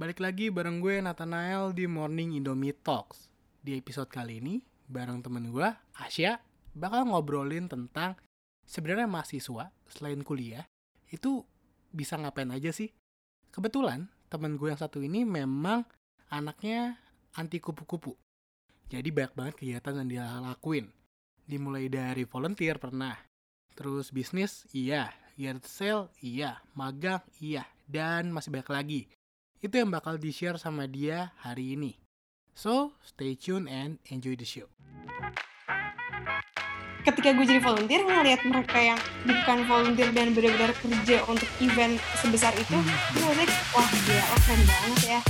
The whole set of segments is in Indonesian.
Balik lagi bareng gue Nathanael di Morning Indomie Talks. Di episode kali ini, bareng temen gue, Asya, bakal ngobrolin tentang sebenarnya mahasiswa selain kuliah itu bisa ngapain aja sih? Kebetulan temen gue yang satu ini memang anaknya anti kupu-kupu. Jadi banyak banget kegiatan yang dia lakuin. Dimulai dari volunteer pernah, terus bisnis iya, yard sale iya, magang iya, dan masih banyak lagi. Itu yang bakal di-share sama dia hari ini. So, stay tune and enjoy the show. ketika gue jadi volunteer ngeliat mereka yang bukan volunteer dan benar-benar kerja untuk event sebesar itu gue ngeliat wah gila oh, keren banget ya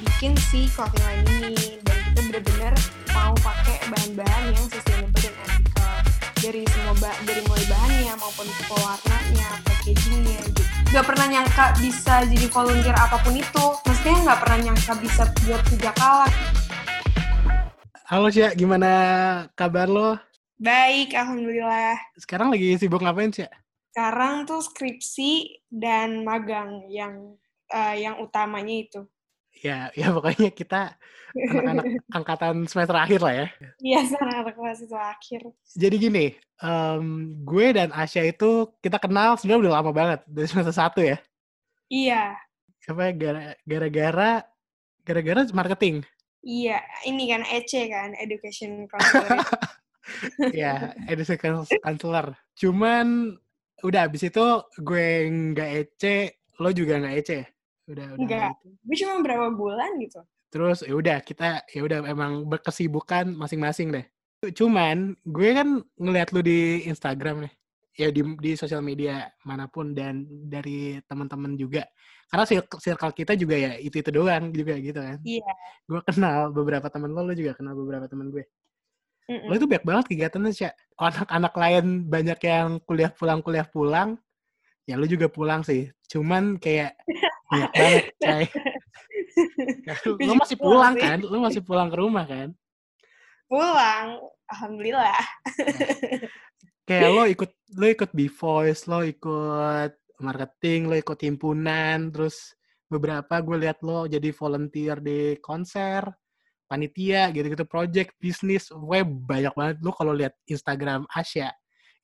bikin si clothing line ini dan kita benar-benar mau pakai bahan-bahan yang sustainable dan dari semua ba dari mulai bahannya maupun pewarnanya packagingnya gitu gak pernah nyangka bisa jadi volunteer apa pun itu maksudnya nggak pernah nyangka bisa buat kerja kalah Halo Cia, gimana kabar lo? baik alhamdulillah Sekarang lagi sibuk ngapain Cia? sekarang tuh skripsi dan magang yang eh, yang utamanya itu. Ya, ya pokoknya kita anak-anak angkatan semester akhir lah ya. Iya, sekarang anak mahasiswa akhir. Jadi gini, em, gue dan Asya itu kita kenal sebenarnya udah lama banget dari semester satu ya. Iya, Apa gara- gara-gara gara-gara marketing. iya. Ini kan EC kan, Education Counselor. ya, education counselor. Cuman udah abis itu gue nggak ece, lo juga nggak ece. Udah, udah Nggak. gitu. Gue cuma berapa bulan gitu. Terus ya udah kita ya udah emang berkesibukan masing-masing deh. Cuman gue kan ngeliat lu di Instagram nih. Ya di di sosial media mana pun dan dari teman-teman juga. Karena circle, circle kita juga ya itu-itu doang juga gitu kan. Iya. Gue kenal beberapa teman lo, lo juga kenal beberapa teman gue. Mm-mm. Lo itu banyak banget kegiatannya sih. Anak-anak lain banyak yang kuliah pulang kuliah pulang. Ya lo juga pulang sih. Cuman kayak banyak banget. Ya, Gue lo juga masih pulang kan? Lo masih pulang ke rumah kan? Pulang, alhamdulillah. Kayak lo ikut lo ikut B Voice, lo ikut marketing, lo ikut himpunan, terus beberapa gue lihat lo jadi volunteer di konser, panitia, gitu-gitu, project, bisnis, web banyak banget. Lo kalau lihat Instagram Asya,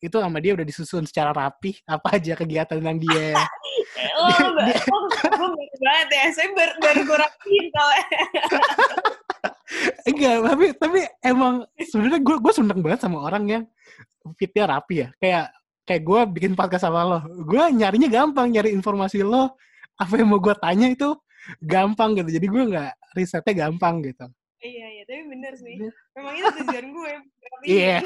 itu sama dia udah disusun secara rapi, apa aja kegiatan yang dia lo baru banget ya. Saya baru, baru gue rapiin soalnya. Enggak, tapi tapi emang sebenarnya gue gue seneng banget sama orang yang fitnya rapi ya. Kayak kayak gue bikin podcast sama lo. Gue nyarinya gampang, nyari informasi lo. Apa yang mau gue tanya itu gampang gitu. Jadi gue nggak risetnya gampang gitu. Iya, iya. Tapi bener sih. Memang itu tujuan gue. Iya.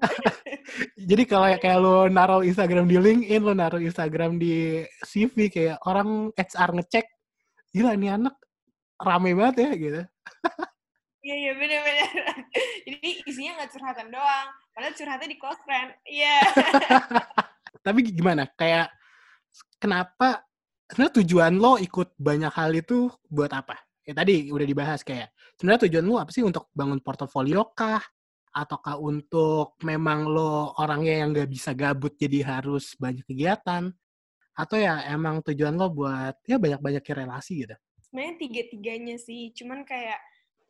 Jadi kalau kayak lo naruh Instagram di LinkedIn, lo naruh Instagram di CV kayak orang HR ngecek, gila ini anak rame banget ya gitu. Iya, iya, bener-bener. Jadi isinya nggak curhatan doang. Padahal curhatnya di close friend. Iya. Tapi gimana? Kayak kenapa sebenarnya tujuan lo ikut banyak hal itu buat apa? Ya tadi udah dibahas kayak sebenarnya tujuan lo apa sih untuk bangun portofolio kah? Ataukah untuk memang lo orangnya yang nggak bisa gabut jadi harus banyak kegiatan? Atau ya emang tujuan lo buat ya banyak-banyak relasi gitu? Sebenarnya tiga-tiganya sih. Cuman kayak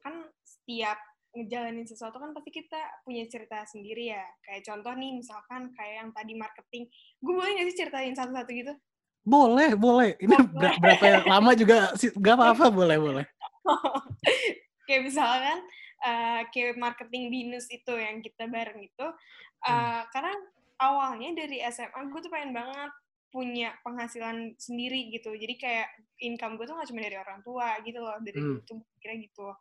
kan setiap ngejalanin sesuatu kan pasti kita punya cerita sendiri ya. Kayak contoh nih misalkan kayak yang tadi marketing. Gue boleh nggak sih ceritain satu-satu gitu? Boleh, boleh. Ini Oh, ber- berapa lama juga sih? Gak apa-apa, boleh, boleh. kayak misalkan eh, kayak marketing binus itu yang kita bareng itu eh, karena awalnya dari SMA gue tuh pengen banget punya penghasilan sendiri gitu. Jadi kayak income gue tuh gak cuma dari orang tua gitu loh dari Hmm. tuh kira gitu.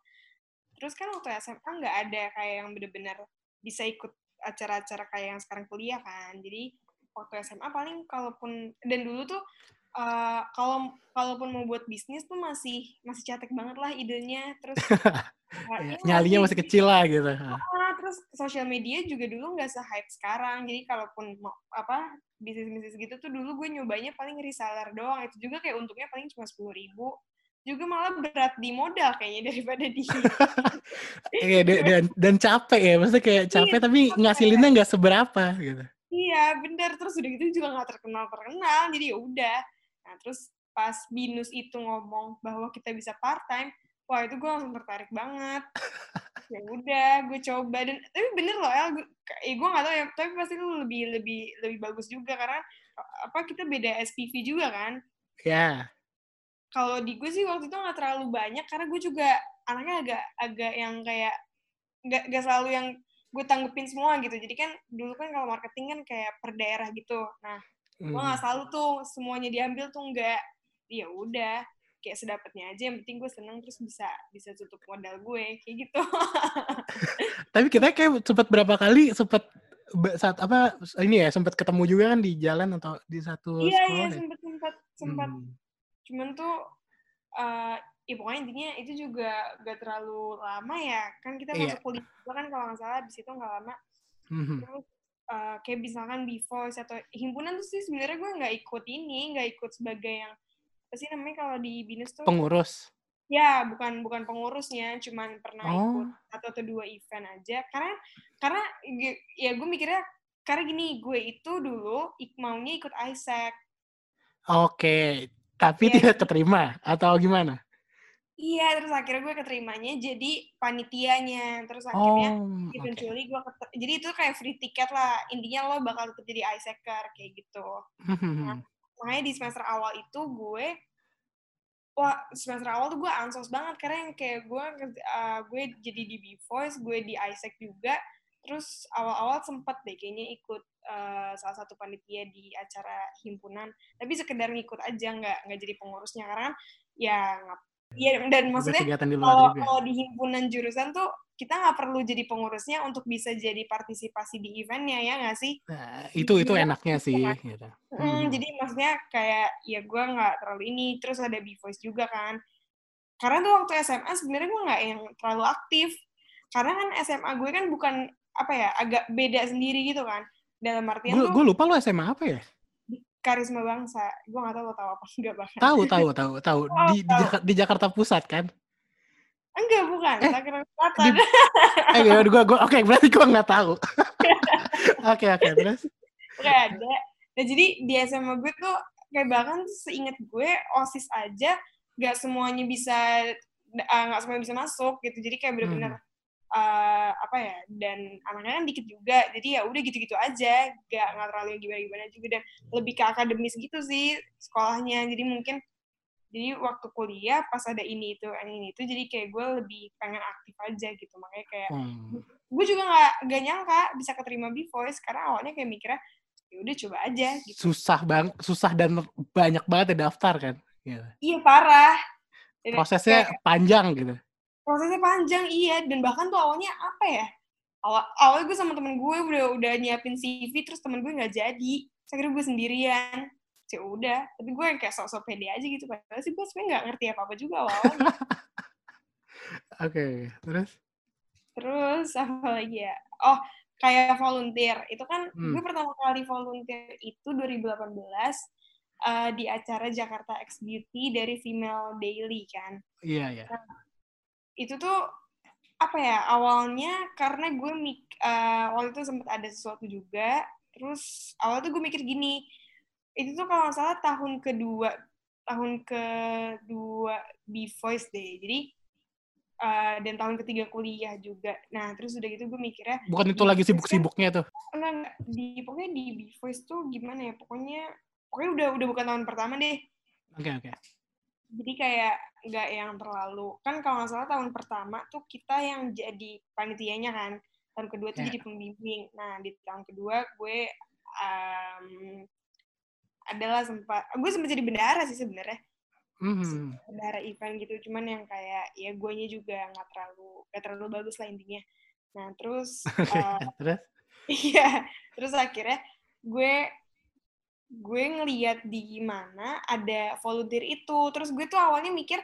Terus kan waktu SMA nggak ada kayak yang bener-bener bisa ikut acara-acara kayak yang sekarang kuliah kan. Jadi waktu SMA paling kalaupun dan dulu tuh eh, kalau kalaupun mau buat bisnis tuh masih masih cetek banget lah idenya terus uh, iya nyalinya masih sih? kecil lah gitu. Ah, terus sosial media juga dulu nggak se-hype sekarang. Jadi kalaupun mau apa bisnis-bisnis gitu tuh dulu gue nyobanya paling reseller doang. Itu juga kayak untungnya paling cuma sepuluh ribu. Juga malah berat di modal kayaknya daripada di Iya, dan, dan, dan capek ya, maksudnya kayak capek Iya, tapi ngasilinnya nggak seberapa gitu. Iya, bener. Terus udah gitu juga nggak terkenal-terkenal. Jadi ya udah. Nah, terus pas binus itu ngomong bahwa kita bisa part time wah itu gue langsung tertarik banget. Ya udah gue coba. Dan tapi bener loh El gue, eh, gue gak tahu ya tapi pasti itu lebih lebih lebih bagus juga karena apa kita beda SPV juga kan? Ya. Kalau di gue sih waktu itu nggak terlalu banyak karena gue juga anaknya agak agak yang kayak nggak nggak selalu yang gue tanggepin semua gitu. Jadi kan dulu kan kalau marketing kan kayak per daerah gitu. Nah gue Hmm. nggak selalu tuh semuanya diambil tuh nggak ya udah kayak sedapatnya aja yang penting gue seneng terus bisa bisa tutup modal gue kayak gitu Tapi kita kayak sempat berapa kali sempat saat apa ini ya sempat ketemu juga kan di jalan atau di satu iya iya sekolah ya? sempet sempet sempet Hmm. cuman tuh eh ya pokoknya intinya itu juga gak terlalu lama ya kan kita Iya. masuk kuliah juga kan kalau nggak salah di situ nggak lama Mhm. terus eh, kayak misalkan Voice atau himpunan tuh sih sebenarnya gue nggak ikut ini nggak ikut sebagai yang apa sih namanya kalau di binus tuh Pengurus. ya bukan bukan pengurusnya cuman pernah ikut Oh. satu atau dua event aja karena karena ya gue mikirnya karena gini gue itu dulu ik- maunya ikut Isaac Oke, tapi Iya. tidak keterima atau gimana? Iya terus akhirnya gue keterimanya jadi panitianya. Terus akhirnya Oh, eventually gue keter- jadi itu kayak free ticket lah. Intinya lo bakal tetap jadi Isaacer kayak gitu. Mhm. makanya di semester awal itu gue wah semester awal tuh gue ansos banget. Karena yang kayak gue uh, gue jadi di B Voice gue di Isaac juga. Terus awal-awal sempet deh kayaknya ikut uh, salah satu panitia di acara himpunan. Tapi sekedar ngikut aja nggak nggak jadi pengurusnya. Karena ya nggak ya dan maksudnya kalau juga. kalau di himpunan jurusan tuh kita nggak perlu jadi pengurusnya untuk bisa jadi partisipasi di eventnya ya nggak sih Nah, itu itu Iya, enaknya sih. Gitu. Hmm, Hmm. jadi maksudnya kayak ya gue nggak terlalu ini terus ada B Voice juga kan karena tuh waktu SMA sebenarnya gue nggak yang terlalu aktif karena kan SMA gue kan bukan apa ya agak beda sendiri gitu kan dalam artian gue lupa lo SMA apa ya? Karisma bangsa gue nggak tahu lo tahu apa enggak banget Tahu tahu tahu tahu Oh, di di, tahu. Jaka- di Jakarta Pusat kan? enggak bukan Eh, Tangerang Selatan di- Eh gue gue oke berarti gue nggak tahu. Oke oke terus. nggak ada nah jadi di SMA gue tuh kayak bahkan seingat gue osis aja nggak semuanya bisa ah, nggak semuanya bisa masuk gitu jadi kayak bener-bener eh, apa ya dan anaknya kan dikit juga jadi ya udah gitu-gitu aja nggak nggak terlalu gimana-gimana juga dan lebih ke akademis gitu sih sekolahnya jadi mungkin jadi waktu kuliah pas ada ini itu ini itu jadi kayak gue lebih pengen aktif aja gitu makanya kayak Hmm. gue juga nggak nggak nyangka bisa keterima B Voice karena awalnya kayak mikirnya ya udah coba aja gitu Susah bang, susah dan banyak banget ya daftar kan. Gitu. iya parah Prosesnya kayak panjang gitu. Prosesnya panjang iya. Dan bahkan tuh awalnya apa ya? Awal awalnya gue sama temen gue udah udah nyiapin CV terus temen gue nggak jadi. Saya kira gue sendirian. Ya udah tapi gue yang kayak sok-sok pede aja gitu. Padahal sih gue sebenarnya nggak ngerti apa apa juga awal Oke, terus? terus apa lagi ya? Oh kayak volunteer. Itu kan Hmm. gue pertama kali volunteer itu 2018 eh, di acara Jakarta X Beauty dari Female Daily kan. Iya ya. Itu tuh apa ya awalnya karena gue mik eh, waktu itu sempat ada sesuatu juga terus awal tuh gue mikir gini itu tuh kalau nggak salah tahun kedua tahun kedua B Voice deh jadi eh, dan tahun ketiga kuliah juga nah terus udah gitu gue mikirnya Bukan itu lagi sibuk-sibuknya tuh. enggak, enggak. di pokoknya di B Voice tuh gimana ya pokoknya pokoknya udah udah bukan tahun pertama deh Oke oke. Jadi kayak nggak yang terlalu kan kalau nggak salah tahun pertama tuh kita yang jadi panitianya kan tahun kedua tuh Ya. jadi pembimbing nah di tahun kedua gue um, adalah sempat gue sempat jadi bendara sih sebenarnya Mhm. bendara event gitu cuman yang kayak ya guanya juga nggak terlalu nggak terlalu bagus lah intinya nah terus eh, terus? Iya, terus akhirnya gue gue ngeliat di mana ada volunteer itu, terus gue tuh awalnya mikir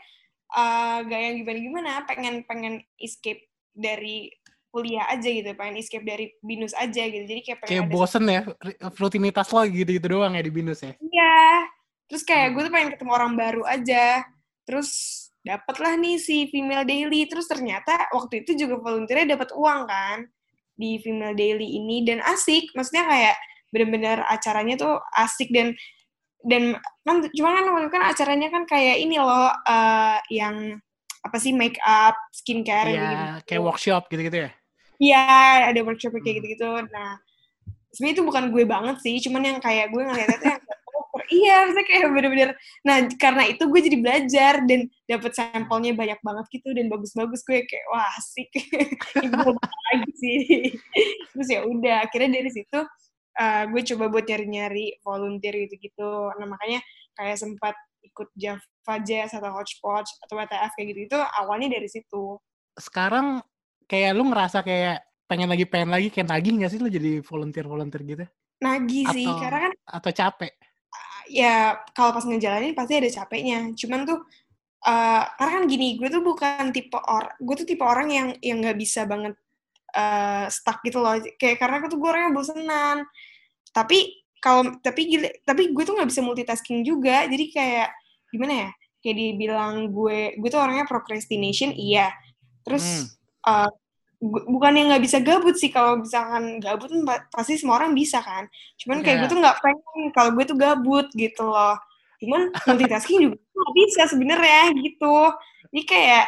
eh gak yang gimana-gimana, pengen pengen escape dari kuliah aja gitu, pengen escape dari binus aja gitu, jadi kayak pengen Kayak bosen ya, rutinitas lo gitu-gitu doang ya di binus ya. Iya. Terus kayak gue tuh pengen ketemu orang baru aja. Terus dapet lah nih si Female Daily. Terus ternyata waktu itu juga volunteernya dapat uang kan di Female Daily ini dan asik. Maksudnya kayak bener-bener acaranya tuh asik dan dan kan cuma kan waktu kan acaranya kan kayak ini loh eh, yang apa sih make up, skincare Iya, gitu. kayak workshop gitu-gitu ya. Iya, ada workshop kayak Hmm. gitu-gitu. Nah, sebenarnya itu bukan gue banget sih, cuman yang kayak gue ngeliatnya tuh yang oh, iya, maksudnya kayak bener-bener. Nah, karena itu gue jadi belajar dan dapet sampelnya banyak banget gitu dan bagus-bagus gue kayak wah asik. Ibu lagi sih. Terus ya udah, akhirnya dari situ eh, gue coba buat nyari-nyari volunteer gitu-gitu. Nah, makanya kayak sempat ikut Java Jazz atau Hodgepodge atau WTF kayak gitu itu awalnya dari situ. Sekarang kayak lu ngerasa kayak pengen lagi pengen lagi kayak nagih nggak sih lu jadi volunteer volunteer gitu? Nagih sih, Atau karena kan atau capek? ya kalau pas ngejalanin pasti ada capeknya. Cuman tuh eh karena kan gini, gue tuh bukan tipe orang, gue tuh tipe orang yang yang nggak bisa banget eh stuck gitu loh. Kayak karena tuh gue orangnya bosenan. Tapi kalau tapi gila, tapi gue tuh nggak bisa multitasking juga. Jadi kayak gimana ya? Kayak dibilang gue gue tuh orangnya procrastination iya. Terus Hmm. gu- bukan yang nggak bisa gabut sih kalau misalkan gabut pa- pasti semua orang bisa kan cuman kayak gue Iya. tuh nggak pengen kalau gue tuh gabut gitu loh cuman multitasking juga nggak bisa sebenarnya gitu jadi kayak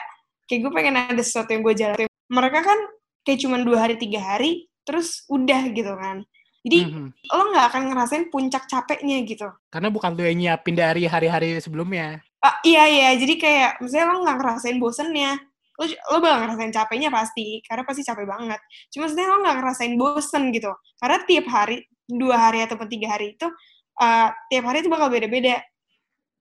kayak gue pengen ada sesuatu yang gue jalanin mereka kan kayak cuman dua hari tiga hari terus udah gitu kan. Jadi Mhm. lo nggak akan ngerasain puncak capeknya gitu. Karena bukan lu yang nyiapin dari hari-hari sebelumnya. Ah, iya iya. Jadi kayak misalnya lo nggak ngerasain bosennya lo lo bakal ngerasain capeknya pasti karena pasti capek banget. Cuma sebenarnya lo nggak ngerasain bosen gitu. Karena tiap hari dua hari ataupun tiga hari itu eh, tiap hari itu bakal beda-beda.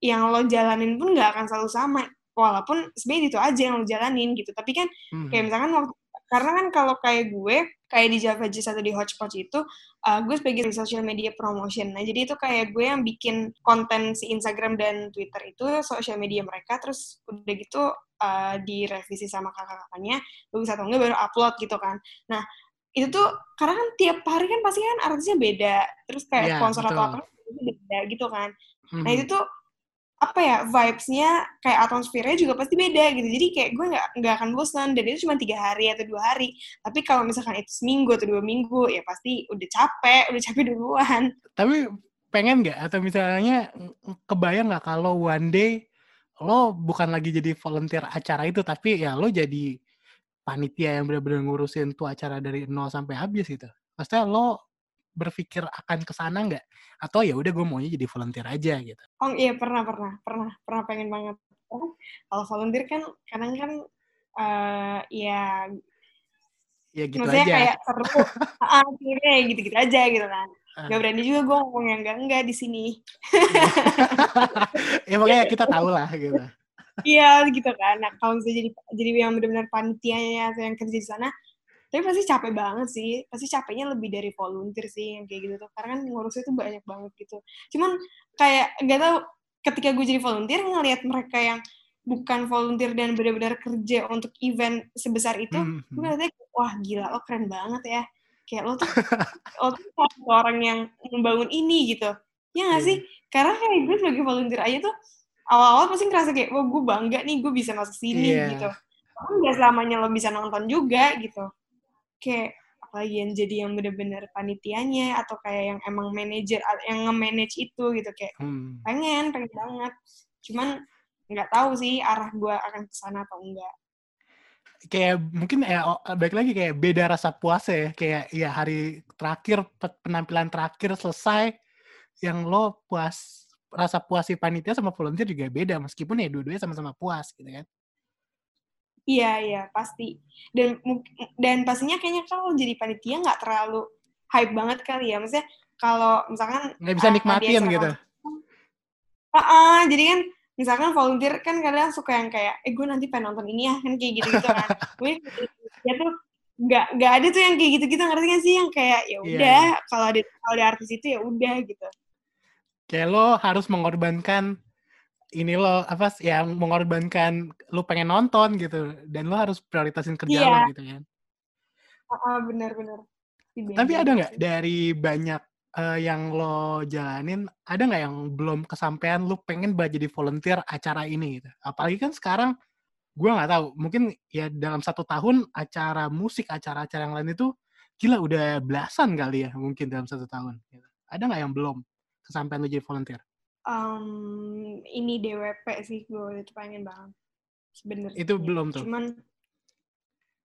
Yang lo jalanin pun nggak akan selalu sama. Walaupun sebenarnya itu aja yang lo jalanin gitu. Tapi kan Mhm. kayak misalkan waktu karena kan kalau kayak gue kayak di Java Jazz atau di Hodgepodge itu uh, gue sebagai social media promotion. Nah jadi itu kayak gue yang bikin konten si Instagram dan Twitter itu social media mereka. Terus udah gitu uh, direvisi sama kakak-kakaknya. Bagus atau enggak baru upload gitu kan. Nah itu tuh karena kan tiap hari kan pasti kan artisnya beda. Terus kayak Iya, sponsor atau betul. apa itu beda gitu kan. Nah Mhm. itu tuh apa ya vibes-nya kayak atmosfernya juga pasti beda gitu. Jadi kayak gue nggak nggak akan bosan dan itu cuma tiga hari atau dua hari. Tapi kalau misalkan itu seminggu atau dua minggu ya pasti udah capek udah capek duluan. Tapi pengen nggak? Atau misalnya kebayang nggak kalau one day lo bukan lagi jadi volunteer acara itu tapi ya lo jadi panitia yang benar-benar ngurusin tuh acara dari nol sampai habis gitu. Maksudnya lo berpikir akan ke sana nggak? Atau ya udah gue maunya jadi volunteer aja gitu. oh iya pernah pernah pernah pernah pengen banget kalau volunteer kan kadang kan eh ya Ya gitu maksudnya aja. kayak seru ah akhirnya ya gitu-gitu aja gitu kan Ah. Gak berani juga gue ngomong yang enggak enggak di sini ya makanya kita tahu lah gitu. Iya gitu kan. Nah kalau misalnya jadi jadi yang benar-benar panitianya atau yang kerja di sana, tapi pasti capek banget sih. Pasti capeknya lebih dari volunteer sih yang kayak gitu tuh. Karena kan ngurusnya tuh banyak banget gitu. Cuman kayak nggak tahu ketika gue jadi volunteer ngelihat mereka yang bukan volunteer dan benar-benar kerja untuk event sebesar itu, gue Mhm. ngeliatnya wah gila lo keren banget ya. Kayak lo tuh lo tuh orang yang membangun ini gitu. Ya nggak Iya. sih? Karena kayak gue sebagai volunteer aja tuh awal-awal pasti ngerasa kayak, wah gue bangga nih gue bisa masuk sini Iya. gitu. Tapi nggak selamanya lo bisa nonton juga gitu. Kayak apalagi yang jadi yang bener-bener panitianya atau kayak yang emang manajer yang nge-manage itu gitu kayak Hmm. pengen pengen banget. Cuman nggak tahu sih arah gue akan ke sana atau enggak. kayak mungkin ya balik lagi kayak beda rasa puasnya ya kayak ya hari terakhir pe- penampilan terakhir selesai yang lo puas rasa puas si panitia sama volunteer juga beda meskipun ya dua-duanya sama-sama puas gitu kan Iya iya pasti. Dan dan pastinya kayaknya kalau jadi panitia nggak terlalu hype banget kali ya. Maksudnya kalau misalkan nggak bisa uh, di nikmatin acara gitu Ah, ah, jadi kan misalkan volunteer kan kadang suka yang kayak, eh gue nanti pengen nonton ini ya, kan kayak gitu-gitu kan. gue ya tuh nggak nggak ada tuh yang kayak gitu-gitu ngerti gak sih yang kayak ya Iya, udah kalau ada kalau ada artis itu ya udah gitu. kayak lo harus mengorbankan ini lo apa sih, yang mengorbankan lo pengen nonton gitu dan lo harus prioritasin kerja Iya. lo gitu kan Ah, ah, benar-benar. Tapi ada nggak dari banyak eh, yang lo jalanin, ada nggak yang belum kesampaian lo pengen banget jadi volunteer acara ini gitu? Apalagi kan sekarang gue nggak tahu, mungkin ya dalam satu tahun acara musik, acara-acara yang lain itu gila udah belasan kali ya mungkin dalam satu tahun. Gitu. Ada nggak yang belum kesampaian lo jadi volunteer? Um, ini DWP sih gue itu pengen banget sebenarnya Itu belum tuh? cuman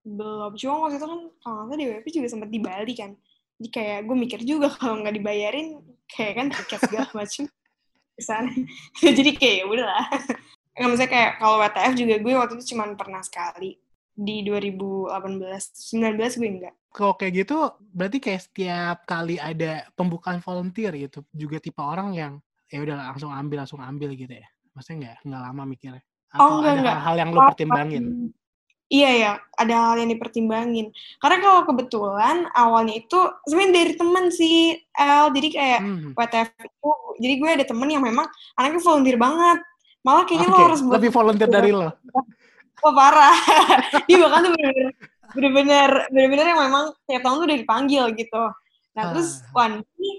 belum. Cuma waktu itu kan kalau nggak DWP juga sempat di Bali kan. Jadi kayak gue mikir juga kalau nggak dibayarin kayak kan tiket segala macam ke sana jadi kayak ya udahlah. Nggak maksudnya kayak kalau WTF juga gue waktu itu cuma pernah sekali. Di 2018 19 gue enggak Kalau kayak gitu, berarti kayak setiap kali ada pembukaan volunteer gitu, juga tipe orang yang ya udah langsung ambil langsung ambil gitu ya. Maksudnya nggak nggak lama mikirnya. Atau Oh, enggak, ada enggak. hal-hal yang lo Oh, pertimbangin. Iya ya, ada hal yang dipertimbangin. Karena kalau kebetulan awalnya itu sebenarnya dari temen sih, El. Jadi kayak Hmm. WTF itu, jadi gue ada temen yang memang anaknya volunteer banget. Malah kayaknya Oke, lo harus buat lebih volunteer dari lo. Wah parah. Dia bahkan tuh bener-bener, bener-bener, bener-bener yang memang tiap tahun tuh udah dipanggil gitu. Nah terus Ah. one day,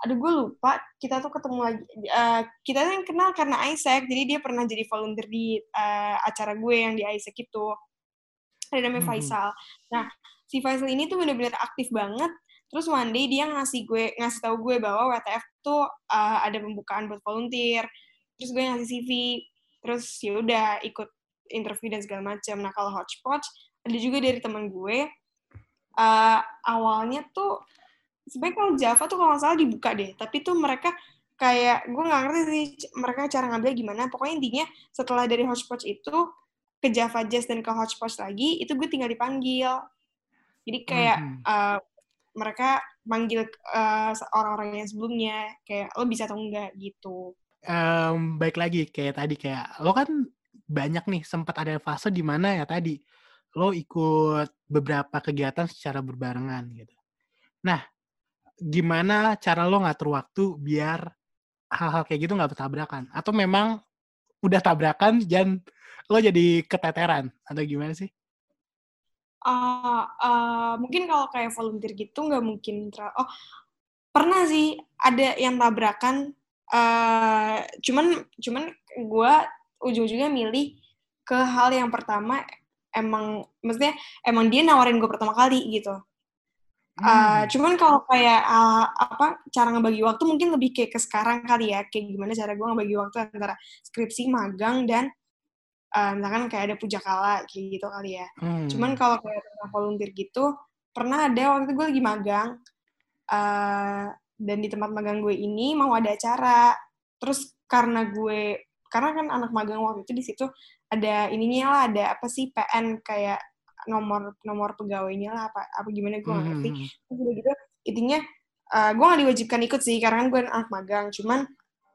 aduh gue lupa, kita tuh ketemu lagi, eh, kita tuh yang kenal karena Isaac, jadi dia pernah jadi volunteer di eh, acara gue yang di Isaac itu. Ada namanya Mhm. Faisal. Nah, si Faisal ini tuh bener-bener aktif banget. Terus one day dia ngasih gue ngasih tahu gue bahwa WTF tuh eh, ada pembukaan buat volunteer. Terus gue ngasih CV. Terus ya udah ikut interview dan segala macam. Nah kalau hodgepodge ada juga dari teman gue. eh, awalnya tuh sebenarnya kalau Java tuh kalau nggak salah dibuka deh. Tapi tuh mereka kayak gue nggak ngerti sih mereka cara ngambilnya gimana. Pokoknya intinya setelah dari hodgepodge itu ke Java Jazz dan ke hodgepodge lagi itu gue tinggal dipanggil. Jadi kayak Mhm. eh, mereka manggil eh, orang-orang yang sebelumnya kayak lo bisa atau enggak gitu. Em, baik lagi kayak tadi kayak lo kan banyak nih sempat ada fase di mana ya tadi lo ikut beberapa kegiatan secara berbarengan gitu. Nah, gimana cara lo ngatur waktu biar hal-hal kayak gitu nggak bertabrakan? Atau memang udah tabrakan dan lo jadi keteteran atau gimana sih? Ah, ah, mungkin kalau kayak volunteer gitu nggak mungkin oh pernah sih ada yang tabrakan eh cuman cuman gue ujung-ujungnya milih ke hal yang pertama emang maksudnya emang dia nawarin gue pertama kali gitu Eh, Hmm. cuman kalau kayak ah, apa cara ngebagi waktu mungkin lebih kayak ke sekarang kali ya kayak gimana cara gue ngebagi waktu antara skripsi magang dan eh, misalkan kayak ada pujakala kayak gitu kali ya Cuman Hmm. kalau kayak tentang volunteer gitu, pernah ada waktu itu gue lagi magang, eh, dan di tempat magang gue ini mau ada acara. Terus karena gue, karena kan anak magang waktu itu di situ ada ininya lah, ada apa sih PN kayak nomor nomor pegawainya lah apa apa gimana gue nggak ngerti. Mhm. Terus udah gitu intinya eh, gue nggak diwajibkan ikut sih karena kan gue anak magang. Cuman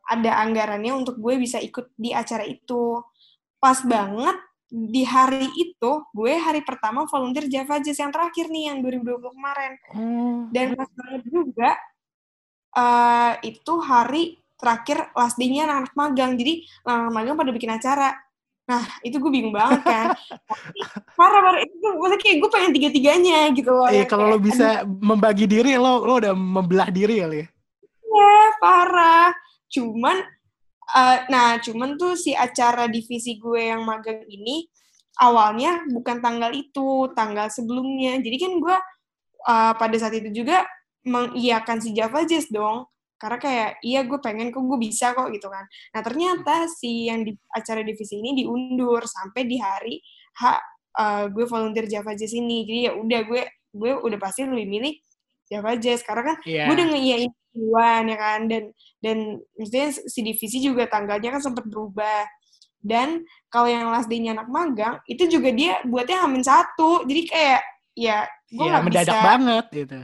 ada anggarannya untuk gue bisa ikut di acara itu. Pas banget di hari itu, gue hari pertama volunteer Java Jazz yang terakhir nih, yang 2020 kemarin. Oh. Dan pas banget juga, eh itu hari terakhir last day-nya anak-anak magang. Jadi, anak-anak magang pada bikin acara. Nah, itu gue bingung banget kan. Parah, parah. Itu maksudnya kayak gue pengen tiga-tiganya gitu loh. Iya yang kalau lo kayak, bisa membagi diri lo lo udah membelah diri kali ya. Iya, parah. Cuman, eh, nah, cuman tuh si acara divisi gue yang magang ini, awalnya bukan tanggal itu, tanggal sebelumnya. Jadi kan gue eh, pada saat itu juga mengiyakan si Java Jazz dong. Karena kayak, iya gue pengen kok, gue bisa kok gitu kan. Nah ternyata si yang di acara divisi ini diundur sampai di hari H eh, gue volunteer Java Jazz ini. Jadi ya udah gue gue udah pasti lebih milih Java Jazz karena kan Iya. gue udah ngeiyain duluan ya kan dan dan maksudnya si divisi juga tanggalnya kan sempat berubah dan kalau yang last day-nya anak magang itu juga dia buatnya hamin satu jadi kayak ya gue Iya, nggak mendadak bisa banget gitu.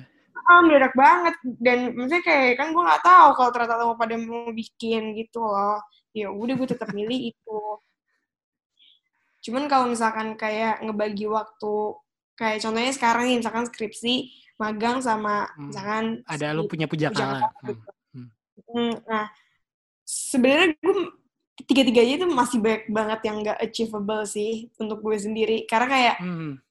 Ah, mendadak banget dan maksudnya kayak kan gue nggak tahu kalau ternyata mau pada mau bikin gitu loh ya udah gue tetap milih itu cuman kalau misalkan kayak ngebagi waktu kayak contohnya sekarang nih misalkan skripsi magang sama Hmm. misalkan Ada lo punya pujakala. Pujakala Hmm. gitu. Hmm, Nah, sebenarnya gue tiga-tiganya itu masih banyak banget yang nggak achievable sih untuk gue sendiri. Karena kayak Hmm.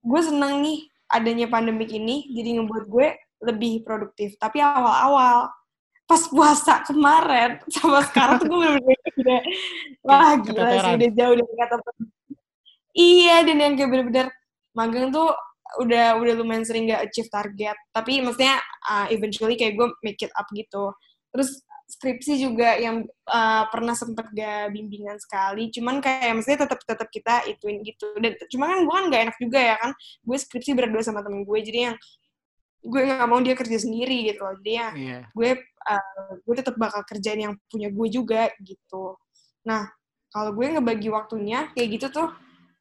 gue seneng nih adanya pandemik ini, jadi ngebuat gue lebih produktif. Tapi awal-awal, pas puasa kemarin, sama sekarang tuh gue bener-bener udah, wah gila sih, udah jauh dari kata Iya, dan yang kayak bener-bener magang tuh udah udah lumayan sering gak achieve target. Tapi maksudnya uh, eventually kayak gue make it up gitu. Terus skripsi juga yang uh, pernah sempet gak bimbingan sekali. Cuman kayak maksudnya tetap tetap kita ituin gitu. Dan cuma kan gue kan gak enak juga ya kan. Gue skripsi berdua sama temen gue jadi yang gue nggak mau dia kerja sendiri gitu loh. Jadi ya yeah. gue uh, gue tetap bakal kerjain yang punya gue juga gitu. Nah kalau gue ngebagi waktunya kayak gitu tuh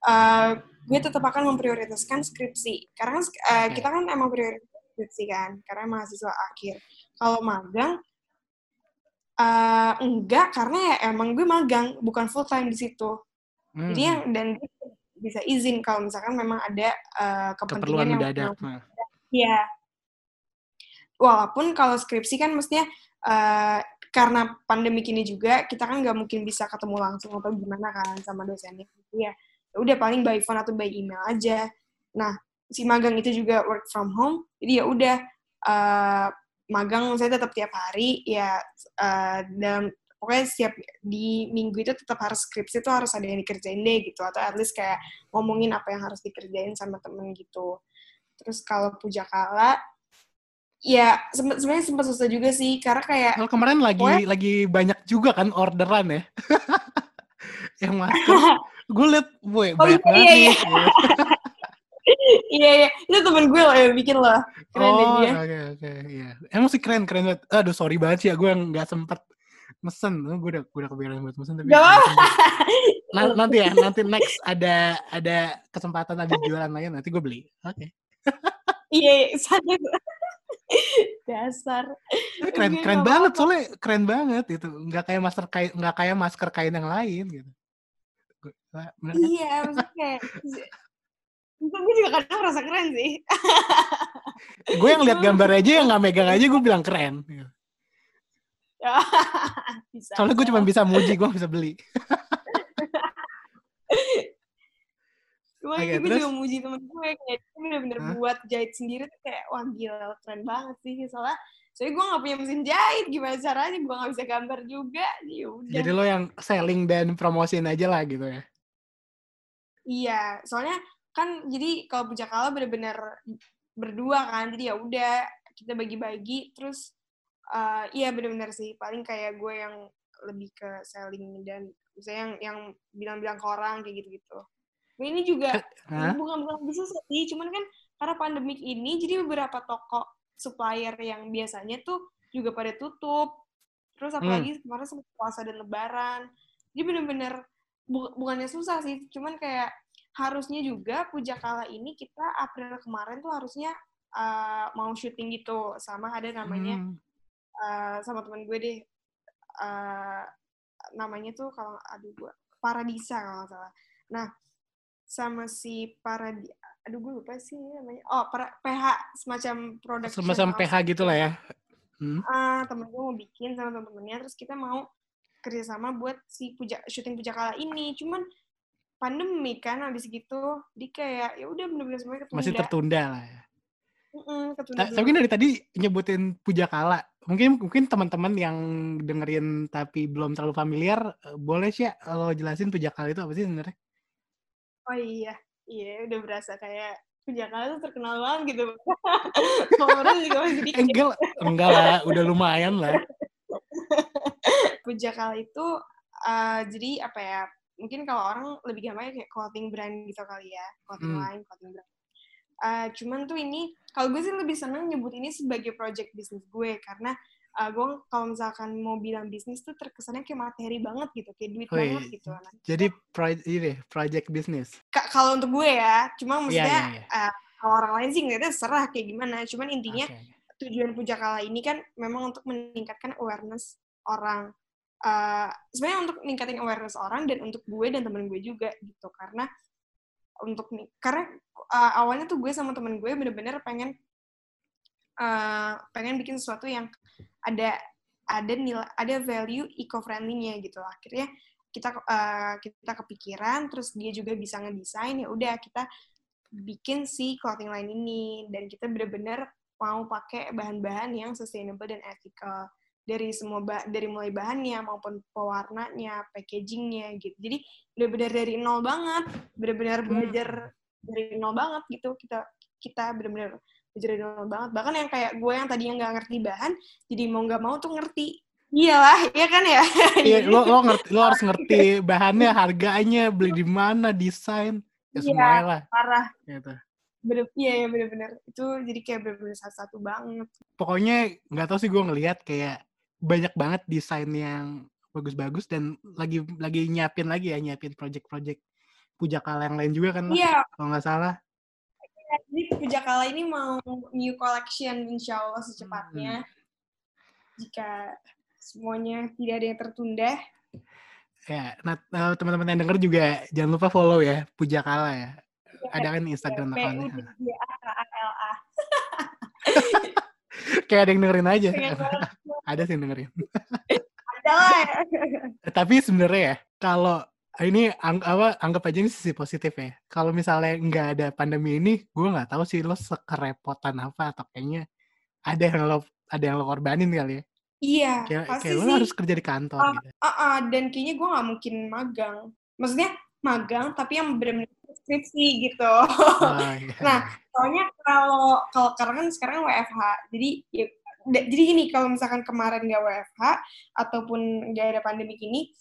uh, gue tetap akan memprioritaskan skripsi. Karena uh, okay. kita kan emang prioritas skripsi kan karena mahasiswa akhir. Kalau magang uh, enggak karena ya emang gue magang bukan full time di situ hmm. jadi yang dan bisa izin kalau misalkan memang ada uh, kepentingan Keperluan yang nah. Iya. Walaupun kalau skripsi kan mestinya uh, karena pandemi ini juga kita kan nggak mungkin bisa ketemu langsung atau gimana kan sama dosennya. Iya. Udah paling by phone atau by email aja. Nah, si magang itu juga work from home. Jadi ya udah uh, magang saya tetap tiap hari ya uh, dalam pokoknya setiap di minggu itu tetap harus skripsi itu harus ada yang dikerjain deh gitu atau at least kayak ngomongin apa yang harus dikerjain sama temen gitu. Terus kalau puja kala ya sebenarnya sempat susah juga sih karena kayak kalau kemarin lagi pokoknya, lagi banyak juga kan orderan ya. Yang masker gue liat boy oh, banyak iya, banget iya, iya. iya. Iya itu temen gue loh yang bikin loh. Keren oh, dia. oke oke. Iya. Emang sih keren keren banget. Aduh sorry banget sih ya gue nggak sempet mesen. Gue udah gue udah kepikiran buat mesen tapi N nanti ya nanti next ada ada kesempatan ada jualan lain nanti gue beli. Oke. Okay. iya. Sadar. Dasar. Tapi keren keren banget. apa. soalnya keren banget itu. Nggak kayak masker kain nggak kayak masker kain yang lain gitu. Bener, kan? iya maksudnya itu gue juga kadang merasa keren sih. gue yang lihat gambar aja yang nggak megang aja gue bilang keren. bisa. Soalnya gue cuma bisa muji, gue bisa beli. Cuma okay, gue juga muji temen gue kayak dia bener-bener huh? buat jahit sendiri tuh kayak wah gila keren banget sih soalnya soalnya gue gak punya mesin jahit gimana caranya gue gak bisa gambar juga yaudah. jadi lo yang selling dan promosiin aja lah gitu ya iya soalnya kan jadi kalau pujakala bener-bener berdua kan jadi ya udah kita bagi-bagi terus uh, iya bener-bener sih paling kayak gue yang lebih ke selling dan misalnya yang yang bilang-bilang ke orang kayak gitu-gitu. Nah, ini juga huh? bukan bukan bisa sih, cuman kan karena pandemik ini jadi beberapa toko supplier yang biasanya tuh juga pada tutup. Terus hmm. apalagi hmm. kemarin sempat puasa dan lebaran. Jadi bener-bener bu bukannya susah sih, cuman kayak harusnya juga Pujakala ini kita April kemarin tuh harusnya uh, mau syuting gitu sama ada namanya hmm. uh, sama teman gue deh uh, namanya tuh kalau aduh gue Paradisa kalau nggak salah. Nah sama si Paradi aduh gue lupa sih namanya oh para, PH semacam produk semacam PH gitu lah ya hmm. uh, temen gue mau bikin sama temen-temennya terus kita mau kerjasama buat si puja syuting pujakala ini cuman pandemi kan habis gitu. Di kayak ya udah bener-bener semuanya ketunda. Masih tertunda lah ya. Mm tapi dari tadi nyebutin puja kala. Mungkin mungkin teman-teman yang dengerin tapi belum terlalu familiar eh, boleh sih ya kalau jelasin puja kala itu apa sih sebenarnya? Oh iya. Iya udah berasa kayak puja kala tuh terkenal banget gitu. Orang juga masih dikit enggak enggak lah. Udah lumayan lah. Puja kala itu uh, jadi apa ya mungkin kalau orang lebih gampang kayak clothing brand gitu kali ya clothing hmm. line clothing brand uh, cuman tuh ini kalau gue sih lebih seneng nyebut ini sebagai project bisnis gue karena uh, gue kalau misalkan mau bilang bisnis tuh terkesannya kayak materi banget gitu kayak duit oh, banget gitu nah, jadi pro ini project bisnis kalau untuk gue ya cuma iya, maksudnya yeah, yeah, yeah. Uh, kalau orang lain sih ngeliatnya serah kayak gimana cuman intinya okay. tujuan pujakala ini kan memang untuk meningkatkan awareness orang uh, sebenarnya untuk ningkatin awareness orang dan untuk gue dan temen gue juga gitu. Karena untuk nih karena uh, awalnya tuh gue sama temen gue bener-bener pengen uh, pengen bikin sesuatu yang ada ada nilai ada value eco friendly-nya gitu. Akhirnya kita uh, kita kepikiran terus dia juga bisa ngedesain ya udah kita bikin si clothing line ini. Dan kita bener-bener mau pakai bahan-bahan yang sustainable dan ethical dari semua bah dari mulai bahannya maupun pewarnanya, packagingnya gitu. Jadi benar-benar dari nol banget, benar-benar hmm. belajar dari nol banget gitu. Kita kita benar-benar belajar dari nol banget. Bahkan yang kayak gue yang tadi yang nggak ngerti bahan, jadi mau nggak mau tuh ngerti iyalah ya kan ya Iya, lo lo ngerti lo harus ngerti bahannya, harganya, beli di mana, desain, ya Iya. semuanya lah. parah Gitu. bener iya ya bener-bener itu jadi kayak bener-bener satu-satu banget Pokoknya nggak tahu sih gue ngelihat kayak banyak banget desain yang bagus-bagus dan lagi lagi nyiapin lagi ya nyiapin project-project pujakala yang lain juga kan iya kalau nggak salah. jadi Pujakala ini mau new collection insya Allah Hmm. secepatnya jika semuanya tidak ada yang tertunda Ya, nah eh, teman-teman yang denger juga jangan lupa follow ya pujakala ya. Ada kan Instagram P U accountnya. D A K A L A Kayak ada yang dengerin aja. Ada sih yang dengerin. ada lah. Tapi sebenarnya ya, kalau ini ang apa anggap aja ini sisi positif ya. Kalau misalnya nggak ada pandemi ini, gue nggak tahu sih lo sekerepotan apa atau kayaknya ada yang lo ada yang lo korbanin kali ya. iya Kayak, pasti kayak lo sih harus kerja di kantor Ah, gitu. ah, ah, dan kayaknya gue nggak mungkin magang maksudnya magang tapi yang benar-benar skripsi gitu Oh, iya. Nah, soalnya kalau kalau karena kan sekarang WFH jadi ya, jadi gini kalau misalkan kemarin nggak WFH ataupun nggak ada pandemi ini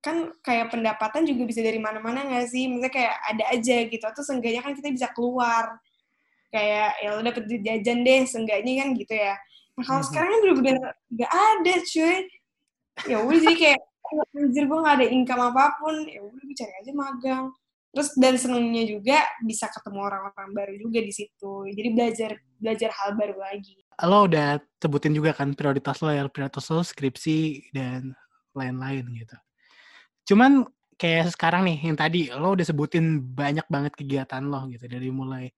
kan kayak pendapatan juga bisa dari mana-mana nggak sih? Misalnya kayak ada aja gitu atau seenggaknya kan kita bisa keluar. Kayak ya lo dapet jajan deh seenggaknya kan gitu ya. Nah kalau Mhm. sekarang kan bener-bener nggak ada cuy. Ya udah jadi kayak "Oh, anjir gue nggak ada income apa pun. Ya udah gue cari aja magang. Terus dan senengnya juga bisa ketemu orang-orang baru juga di situ. Jadi belajar belajar hal baru lagi lo udah sebutin juga kan prioritas lo ya prioritas lo skripsi dan lain-lain gitu. Cuman kayak sekarang nih yang tadi lo udah sebutin banyak banget kegiatan lo gitu dari mulai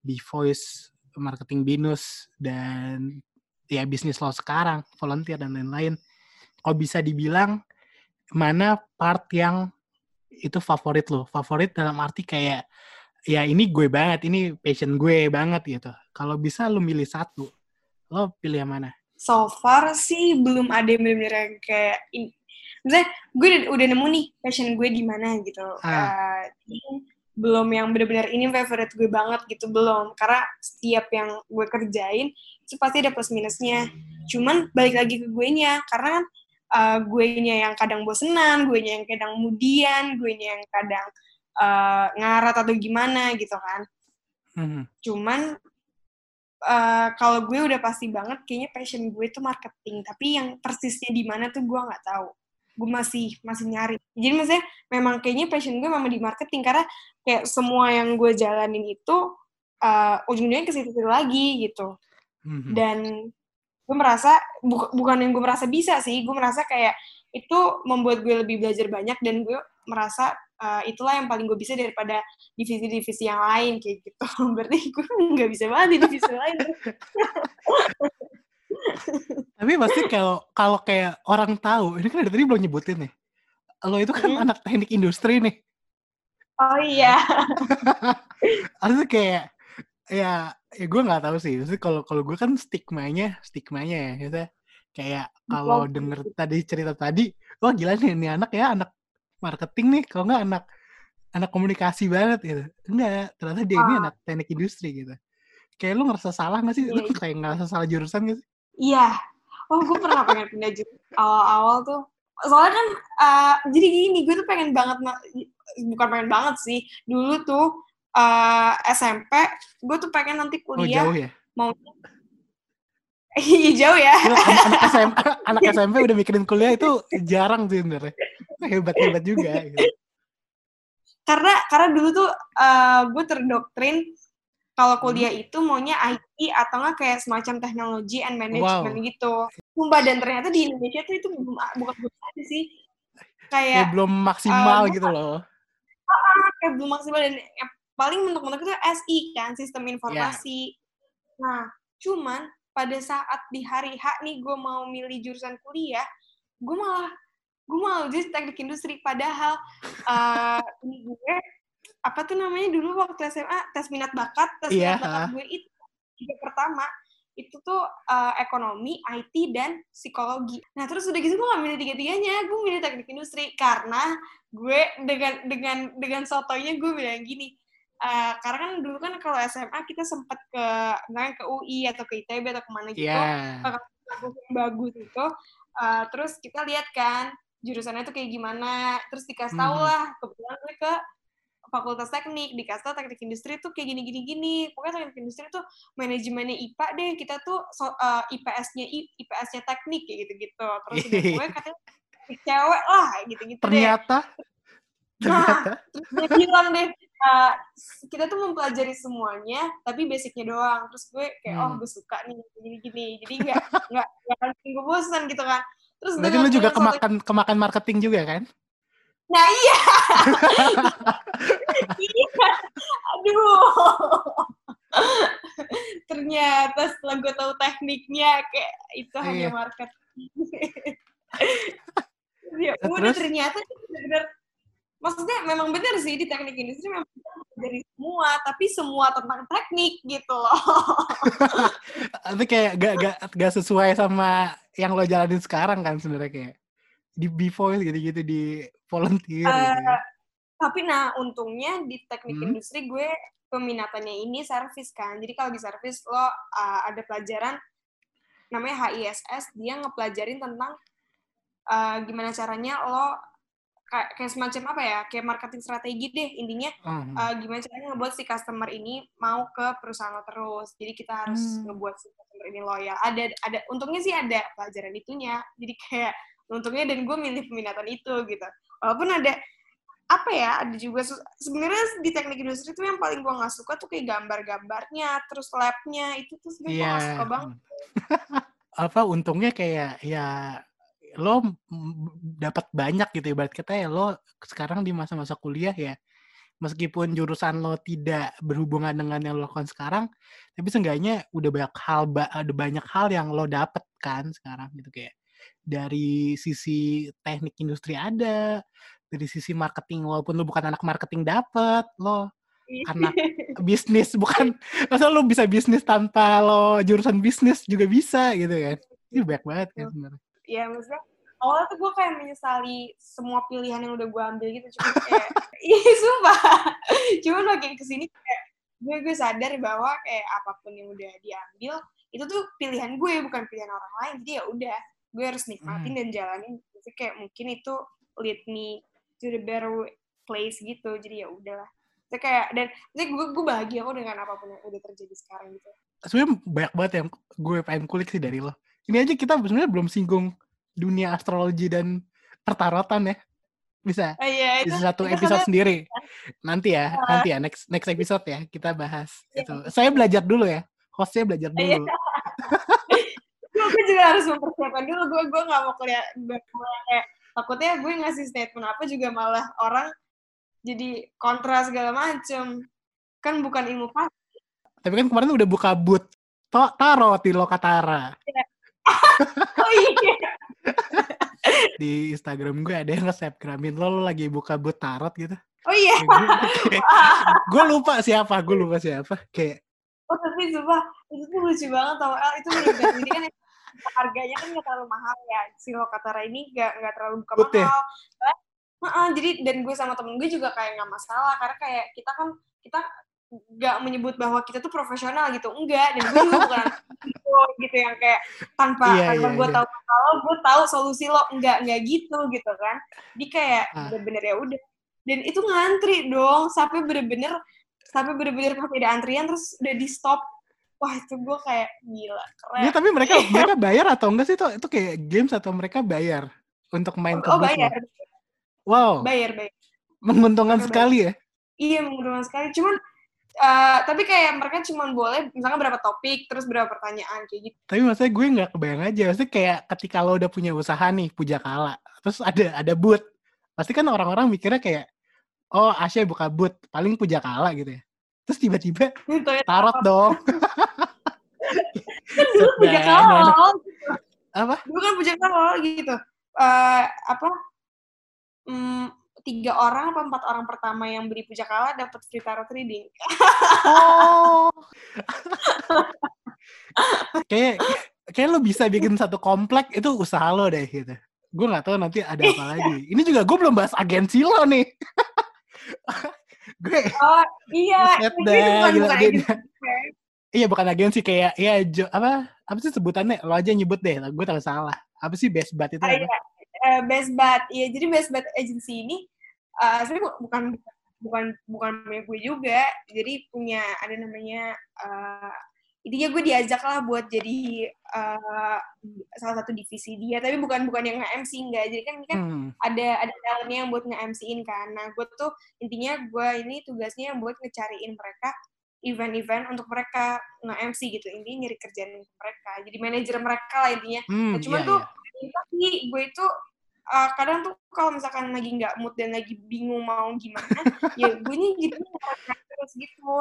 di voice marketing binus dan ya bisnis lo sekarang volunteer dan lain-lain. Kok bisa dibilang mana part yang itu favorit lo? Favorit dalam arti kayak ya ini gue banget, ini passion gue banget gitu. Kalau bisa lo milih satu, lo pilih yang mana? so far sih belum ada yang bener-bener yang kayak in, misalnya gue udah, udah nemu nih passion gue di mana gitu Ah. Eh, jadi belum yang bener-bener ini favorite gue banget gitu belum karena setiap yang gue kerjain itu pasti ada plus minusnya cuman balik lagi ke gue nya karena kan uh, gue nya yang kadang bosenan gue nya yang kadang mudian gue nya yang kadang uh, ngarat atau gimana gitu kan Mhm. cuman eh, kalau gue udah pasti banget kayaknya passion gue itu marketing. Tapi yang persisnya di mana tuh gue nggak tahu. Gue masih masih nyari. Jadi maksudnya memang kayaknya passion gue memang di marketing. Karena kayak semua yang gue jalanin itu eh, ujung-ujungnya ke situ lagi gitu. Mhm. dan gue merasa bu- bukan yang gue merasa bisa sih. Gue merasa kayak itu membuat gue lebih belajar banyak dan gue merasa uh, itulah yang paling gue bisa daripada divisi-divisi yang lain kayak gitu berarti gue nggak bisa banget di divisi lain Tapi pasti kalau kalau kayak orang tahu, ini kan dari tadi belum nyebutin nih. Lo itu kan Mhm. anak teknik industri nih. oh iya Harusnya kayak ya ya gue nggak tahu sih. Maksudnya kalau kalau gue kan stigmanya stigmanya ya. Maksudnya kayak kalau Wow. denger tadi cerita tadi, wah gila nih ini anak ya anak marketing nih. Kalau nggak anak anak komunikasi banget gitu. Enggak, ternyata dia ini Ah. anak teknik industri gitu. Kayak lu ngerasa salah gak sih? Lu Iya. kayak ngerasa salah jurusan gak sih? iya oh gue pernah pengen pindah jurusan awal-awal tuh soalnya kan uh, jadi gini gue tuh pengen banget bukan pengen banget sih dulu tuh uh, SMP gue tuh pengen nanti Oh kuliah jauh ya? mau Iya jauh ya. Anak, anak SMP, anak SMP udah mikirin kuliah itu jarang sih sebenarnya. Hebat-hebat juga. Gitu. Karena karena dulu tuh uh, gue terdoktrin kalau kuliah itu maunya IT atau nggak kayak semacam teknologi and management Wow. gitu. Sumpah dan ternyata di Indonesia tuh itu belum bukan belum ada sih. Kayak Kayak belum maksimal gue gitu loh. kayak belum maksimal dan yang paling mentok-mentok itu SI kan sistem informasi. Nah, cuman pada saat di hari H nih gue mau milih jurusan kuliah, gue malah gue malah jadi teknik industri padahal eh ini gue apa tuh namanya dulu waktu SMA tes minat bakat tes Iya, minat bakat gue itu tiga pertama itu tuh eh, ekonomi, IT dan psikologi. Nah terus udah gitu gue gak milih tiga-tiganya, gue milih teknik industri karena gue dengan dengan dengan sotonya gue bilang gini, eh, karena kan dulu kan kalau SMA kita sempat ke misalnya ke UI atau ke ITB atau ke mana gitu, Iya. kampus yang bagus itu Uh, terus kita lihat kan jurusannya tuh kayak gimana. Terus dikasih tahu Hmm. lah kebetulan gue ke fakultas teknik dikasih tahu teknik industri tuh kayak gini gini gini pokoknya teknik industri tuh manajemennya IPA deh kita tuh so, uh, IPS-nya I- IPS-nya teknik kayak gitu gitu terus udah gue katanya cewek lah gitu gitu deh. Ternyata? Ternyata? terus dia bilang deh uh, kita tuh mempelajari semuanya tapi basicnya doang. Terus gue kayak oh Hmm. gue suka nih gini gini jadi nggak nggak nggak gue bosan gitu kan terus berarti lu juga dengan suatu- kemakan kemakan marketing juga kan? nah iya iya aduh ternyata setelah gue tahu tekniknya kayak itu hanya Iya. marketing ya udah terus? ternyata itu benar maksudnya memang benar sih di teknik industri memang dari semua tapi semua tentang teknik gitu loh Tapi kayak gak, gak, gak sesuai sama yang lo jalanin sekarang kan sebenarnya kayak di B-Voice gitu-gitu di volunteer gitu. Eh, ya. tapi nah untungnya di teknik Hmm. industri gue peminatannya ini servis kan jadi kalau di servis lo uh, ada pelajaran namanya HISS dia ngepelajarin tentang uh, gimana caranya lo kayak, kayak semacam apa ya kayak marketing strategi deh intinya Hmm. uh, gimana caranya ngebuat si customer ini mau ke perusahaan lo terus jadi kita harus Hmm. ngebuat si customer ini loyal ada ada untungnya sih ada pelajaran itunya jadi kayak untungnya dan gue milih peminatan itu gitu walaupun ada apa ya ada juga sebenarnya di teknik industri itu yang paling gue nggak suka tuh kayak gambar-gambarnya terus labnya itu tuh sebenarnya gue nggak Iya. suka banget Apa untungnya kayak ya lo dapat banyak gitu ibarat kata ya lo sekarang di masa-masa kuliah ya meskipun jurusan lo tidak berhubungan dengan yang lo lakukan sekarang tapi seenggaknya udah banyak hal ada banyak hal yang lo dapet kan sekarang gitu kayak dari sisi teknik industri ada dari sisi marketing walaupun lo bukan anak marketing dapet lo anak bisnis bukan masa lo bisa bisnis tanpa lo jurusan bisnis juga bisa gitu kan? Ini banyak banget kan sebenarnya ya maksudnya awalnya tuh gue kayak menyesali semua pilihan yang udah gue ambil gitu cuma kayak iya sumpah. Cuma makin ke sini kayak gue gue sadar bahwa kayak apa pun yang udah diambil itu tuh pilihan gue bukan pilihan orang lain. Jadi ya udah gue harus nikmatin Hmm. dan jalanin. Jadi kayak mungkin itu lead me to the better place gitu. Jadi ya udahlah. Jadi kayak dan jadi gue gue bahagia kok dengan apa pun yang udah terjadi sekarang gitu. Sebenarnya banyak banget yang gue pengen kulik sih dari lo ini aja kita sebenarnya belum singgung dunia astrologi dan pertarotan ya. Bisa oh, iya itu bisa satu itu episode sendiri. Nanti ya Ah. nanti ya next next episode ya kita bahas Iya. itu. Saya belajar dulu ya hostnya belajar Iya. dulu. Gue juga harus mempersiapkan dulu gue gue nggak mau kuliah kayak takutnya gue ngasih statement apa juga malah orang jadi kontra segala macem. Kan bukan ilmu pasti. Tapi kan kemarin udah buka booth to tarot di Lokatara oh iya. Di Instagram gue ada yang nge-snapgramin lo, lo lagi buka booth tarot gitu? Oh iya. Gue lupa siapa gue lupa siapa. Kayak oh tapi sumpah itu tuh lucu banget tau. El itu bener-bener ini kan harganya kan nggak terlalu mahal ya. Si Lokatara ini nggak nggak terlalu buka Good ya? mahal. Heeh, jadi dan gue sama temen gue juga kayak nggak masalah. Karena kayak kita kan kita nggak menyebut bahwa kita tuh profesional gitu. Enggak dan gue juga bukan gitu, yang kayak tanpa Iya, tanpa iya, gue iya. tahu kalau gue tahu solusi lo. Enggak enggak gitu gitu kan. Jadi kayak Ah. bener-bener ya udah. Dan itu ngantri dong sampai bener-bener sampai bener-bener pas ada antrian terus udah di stop. Wah itu gue kayak gila keren. Ya tapi mereka mereka bayar atau enggak sih? Itu itu kayak games atau mereka bayar untuk main oh lo? bayar. Wow, bayar bayar. Menguntungkan Mereka sekali ya. Iya menguntungkan sekali. Cuman eh, tapi kayak mereka cuma boleh misalnya berapa topik terus berapa pertanyaan kayak gitu. Tapi maksudnya gue nggak kebayang aja. Maksudnya kayak ketika lo udah punya usaha nih, pujakala, terus ada ada booth, pasti kan orang-orang mikirnya kayak, oh Asya buka booth, paling pujakala gitu ya. Terus tiba-tiba ya. tarot dong. Kan dulu puja kawal. Apa? Dulu kan puja kawal gitu. Eh apa? Hmm, tiga orang apa empat orang pertama yang beli puja kala dapat free tarot reading. Oh. kayak kayak lo bisa bikin satu komplek itu usaha lo deh gitu. Gue nggak tahu nanti ada apa lagi. Ini juga gue belum bahas agensi lo nih. gue Oh iya, dah, bukan gila, bukan dia- agensi. Iya bukan agensi kayak ya jo, apa apa sih sebutannya lo aja nyebut deh gue tahu salah apa sih best bud itu apa? iya. Eh, best bud. Iya, jadi best bud agency ini eh sebenarnya bu- bukan bukan bukan punya gue juga. Jadi punya ada namanya eh intinya gue diajak lah buat jadi eh salah satu divisi dia, tapi bukan bukan yang nge-MC enggak. Jadi kan ini kan Hmm. ada ada talentnya yang buat nge-MC-in kan. Nah, gue tuh intinya gue ini tugasnya buat ngecariin mereka event-event untuk mereka nge-MC gitu. Intinya nyari kerjaan mereka. Jadi manajer mereka lah intinya. Hmm, Nah, cuman iya, tuh iya. tapi gue itu uh, kadang tuh kalau misalkan lagi nggak mood dan lagi bingung mau gimana, ya gue ini gitu terus gitu.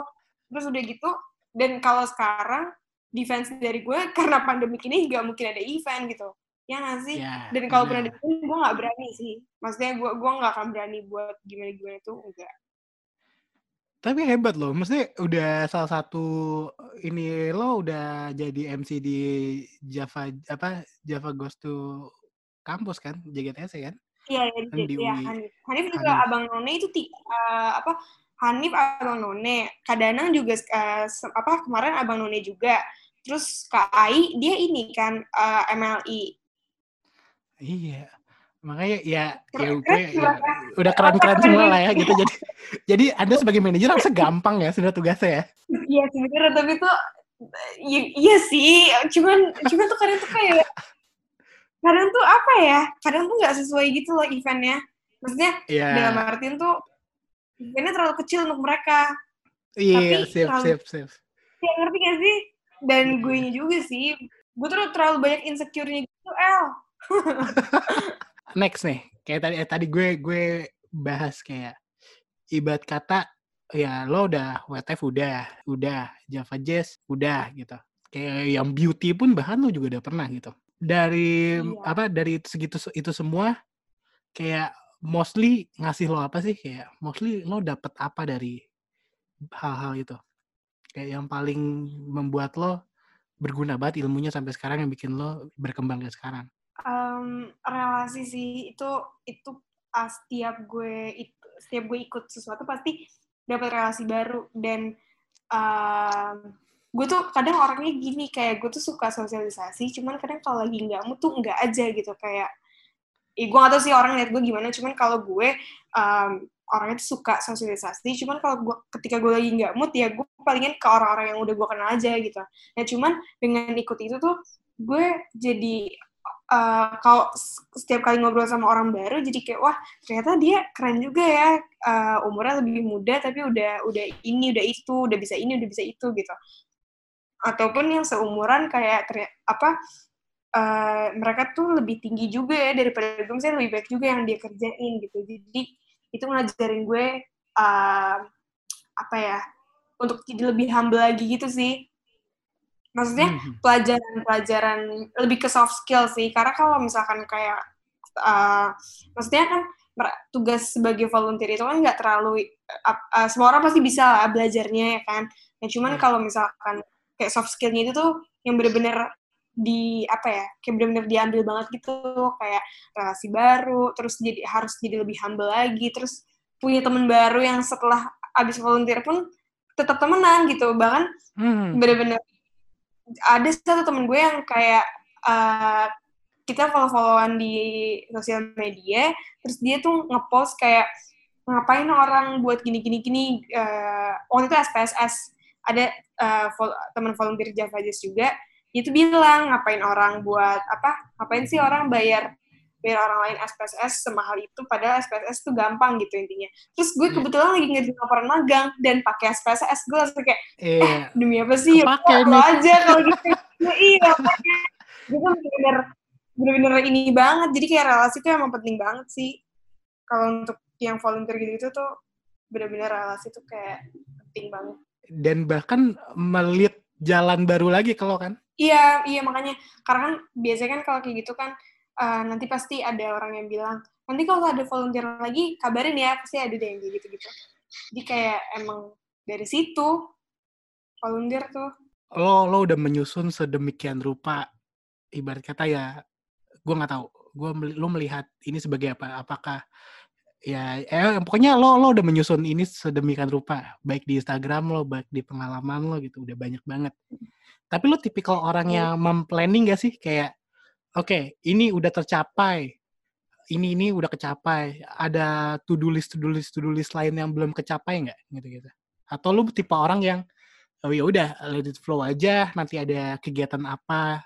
Terus udah gitu, dan kalau sekarang defense dari gue karena pandemik ini nggak mungkin ada event gitu. Ya nggak sih? Ya, Dan kalau pernah ada gue nggak berani sih. Maksudnya gue gue nggak akan berani buat gimana gimana itu enggak. Tapi hebat loh, maksudnya udah salah satu ini lo udah jadi MC di Java apa Java Goes to Campus kan, JGTS ya kan? Iya, ya, Kan di ya, UI. Hanif. Hanif juga Hanif. abang none itu ti, eh, apa Hanif abang none, Kadanang juga se- apa kemarin abang none juga. Terus Kak Ai dia ini kan eh, MLI. Iya. Makanya ya ya Keren- gue keren ya, banget. udah keren-keren semua lah ya gitu. Jadi jadi Anda sebagai manajer harusnya gampang ya sebenarnya tugasnya ya. Iya sebenarnya tapi tuh iya, iya sih, cuman cuman tuh kadang tuh kayak kadang tuh apa ya? Kadang tuh nggak sesuai gitu loh eventnya. Maksudnya Iya. dalam artian tuh eventnya terlalu kecil untuk mereka. Iya, tapi sip sip sip. Ya ngerti gak sih? Dan Betul. gue juga sih. Gue tuh terlalu banyak insecure-nya gitu, El. Next nih, kayak tadi eh, tadi gue gue bahas kayak ibarat kata ya lo udah WTF udah, udah Java Jazz udah gitu. Kayak yang beauty pun bahkan lo juga udah pernah gitu. Dari Iya. apa dari itu segitu itu semua kayak mostly ngasih lo apa sih? Kayak mostly lo dapet apa dari hal-hal itu? Kayak yang paling membuat lo berguna banget ilmunya sampai sekarang yang bikin lo berkembang ke sekarang? Em, relasi sih. Itu itu setiap gue itu setiap gue ikut sesuatu pasti dapat relasi baru dan em, gue tuh kadang orangnya gini kayak gue tuh suka sosialisasi cuman kadang kalau lagi nggak mood tuh nggak aja gitu kayak eh, gue gak tau sih orang liat gue gimana cuman kalau gue em, orangnya tuh suka sosialisasi cuman kalau gue ketika gue lagi nggak mood ya gue palingin ke orang-orang yang udah gue kenal aja gitu. Nah cuman dengan ikut itu tuh gue jadi eh, kalau setiap kali ngobrol sama orang baru jadi kayak wah ternyata dia keren juga ya eh, umurnya lebih muda tapi udah udah ini udah itu udah bisa ini udah bisa itu gitu ataupun yang seumuran kayak apa eh, mereka tuh lebih tinggi juga ya daripada gue misalnya lebih baik juga yang dia kerjain gitu jadi itu ngajarin gue eh, apa ya untuk jadi lebih humble lagi gitu sih maksudnya Mhm. pelajaran-pelajaran lebih ke soft skill sih karena kalau misalkan kayak uh, maksudnya kan tugas sebagai volunteer itu kan nggak terlalu uh, uh, semua orang pasti bisa lah belajarnya ya kan nah cuman Iya. kalau misalkan kayak soft skillnya itu tuh yang bener-bener di apa ya kayak bener-bener diambil banget gitu. Kayak relasi baru terus jadi harus jadi lebih humble lagi terus punya teman baru yang setelah abis volunteer pun tetap temenan gitu. Bahkan Hmm. bener-bener ada satu temen gue yang kayak uh, kita follow-followan di sosial media terus dia tuh ngepost kayak ngapain orang buat gini gini gini uh, waktu itu SPSS ada uh, vol- teman volunteer Java Jazz juga dia tuh bilang ngapain orang buat apa ngapain sih orang bayar bayar orang lain SPSS semahal itu padahal SPSS tuh gampang gitu intinya terus gue Iya. kebetulan lagi ngerjain laporan magang dan pakai SPSS gue langsung kayak Iya. demi apa sih ya Kepake lo nih. aja kalau gitu ya, iya gue kan bener-bener bener-bener ini banget jadi kayak relasi tuh emang penting banget sih kalau untuk yang volunteer gitu tuh bener-bener relasi tuh kayak penting banget Dan bahkan melit jalan baru lagi kalau kan. iya iya makanya. Karena kan biasanya kan kalau kayak gitu kan eh, nanti pasti ada orang yang bilang nanti kalau ada volunteer lagi kabarin ya pasti ada deh yang kayak gitu-gitu. Jadi kayak emang dari situ volunteer tuh. Lo lo udah menyusun sedemikian rupa ibarat kata ya gue nggak tahu. Gue lo melihat ini sebagai apa? Apakah ya eh pokoknya lo lo udah menyusun ini sedemikian rupa baik di Instagram lo baik di pengalaman lo gitu udah banyak banget. Tapi lo tipikal orang Iya. yang memplanning gak sih? Kayak oke ini udah tercapai ini ini udah kecapai ada to do list to do list to do list lain yang belum kecapai nggak? Gitu gitu atau lu tipe orang yang oh ya udah let it flow aja nanti ada kegiatan apa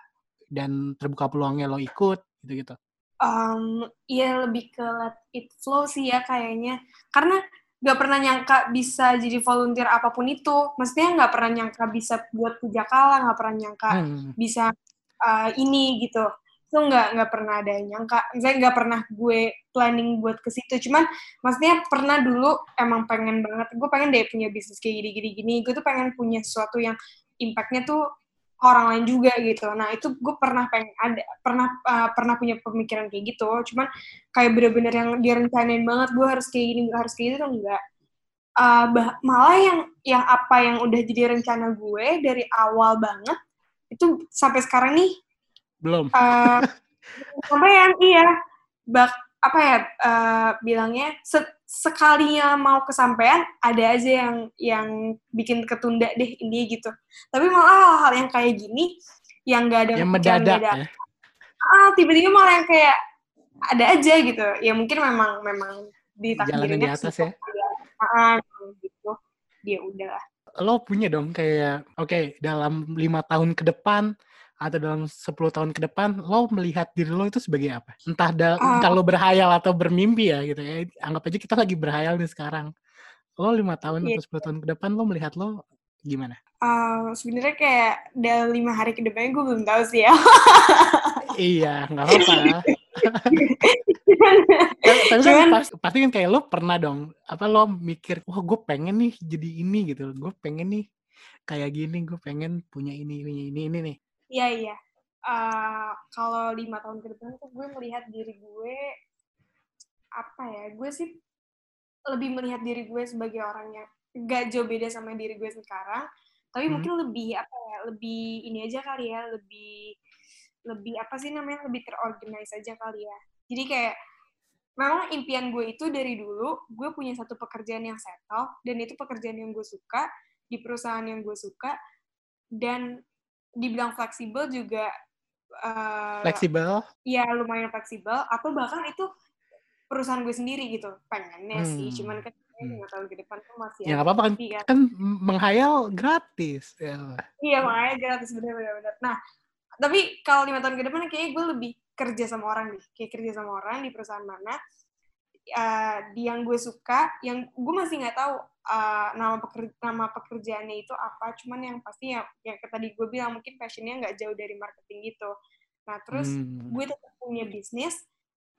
dan terbuka peluangnya lo ikut gitu gitu um, ya lebih ke let it flow sih ya kayaknya. Karena nggak pernah nyangka bisa jadi volunteer apa pun itu. Maksudnya nggak pernah nyangka bisa buat puja kala nggak pernah nyangka hmm. bisa uh, ini gitu. Itu nggak nggak pernah ada yang nyangka. Saya nggak pernah gue planning buat ke situ. Cuman maksudnya pernah dulu emang pengen banget. Gue pengen deh punya bisnis kayak gini gini gini. Gue tuh pengen punya sesuatu yang impactnya tuh orang lain juga gitu. Nah itu gue pernah pengen ada pernah uh, pernah punya pemikiran kayak gitu. Cuman kayak bener-bener yang direncanain banget gue harus kayak gini harus kayak gitu enggak. Uh, bah, malah yang yang apa yang udah jadi rencana gue dari awal banget itu sampai sekarang nih belum. Uh, sampai yang iya bak apa ya uh, bilangnya set, sekalinya mau kesampaian ada aja yang yang bikin ketunda deh ini gitu. Tapi malah hal-hal yang kayak gini yang gak ada yang mendadak ya. Ah tiba-tiba malah yang kayak ada aja gitu. Ya mungkin memang memang di di atas ya. Ah, gitu. Dia udah lo punya dong kayak oke okay, dalam lima tahun ke depan atau dalam 10 tahun ke depan lo melihat diri lo itu sebagai apa? Entah da- uh, entah lo berhayal atau bermimpi ya gitu ya. Anggap aja kita lagi berhayal nih sekarang. Lo lima tahun iya. atau 10 tahun ke depan lo melihat lo gimana? Uh, sebenarnya kayak dalam lima hari ke depannya gue belum tahu sih ya. iya, nggak apa-apa. Tapi kan pasti, pasti kan kayak lo pernah dong, apa lo mikir, wah gue pengen nih jadi ini gitu, gue pengen nih kayak gini, gue pengen punya ini, ini, ini, ini nih. Iya iya. Uh, kalau lima tahun ke depan tuh gue melihat diri gue apa ya? Gue sih lebih melihat diri gue sebagai orang yang gak jauh beda sama diri gue sekarang, tapi hmm. mungkin lebih apa ya? Lebih ini aja kali ya, lebih lebih apa sih namanya? Lebih terorganize aja kali ya. Jadi kayak memang impian gue itu dari dulu gue punya satu pekerjaan yang settle dan itu pekerjaan yang gue suka di perusahaan yang gue suka dan dibilang fleksibel juga uh, fleksibel? ya lumayan fleksibel. Atau bahkan itu perusahaan gue sendiri gitu pengennya hmm. sih cuman kan hmm. tahun ke depan tuh masih ya nggak apa-apa kan, kan kan menghayal gratis ya. iya menghayal gratis benar-benar nah tapi kalau lima tahun ke depan kayaknya gue lebih kerja sama orang nih kayak kerja sama orang di perusahaan mana uh, di yang gue suka yang gue masih nggak tahu uh, nama pekerja, nama pekerjaannya itu apa. Cuman yang pasti ya yang tadi gue bilang mungkin passionnya nggak jauh dari marketing gitu. Nah terus hmm. gue tetap punya bisnis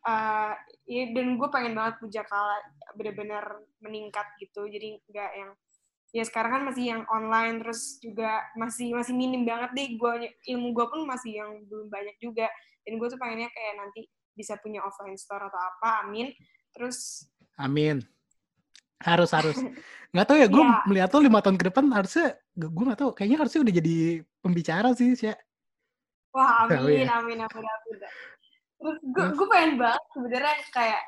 uh, ya, dan gue pengen banget puja kala benar-benar meningkat gitu. Jadi nggak yang ya sekarang kan masih yang online terus juga masih masih minim banget deh. Gue ilmu gue pun masih yang belum banyak juga. Dan gue tuh pengennya kayak nanti bisa punya offline store atau apa amin. Terus amin harus harus. Nggak tahu ya gue yeah. melihat tuh lima tahun ke depan harusnya gue nggak tahu. Kayaknya harusnya udah jadi pembicara sih sih wah amin, ya. amin amin amin. Terus gue gue pengen banget sebenarnya kayak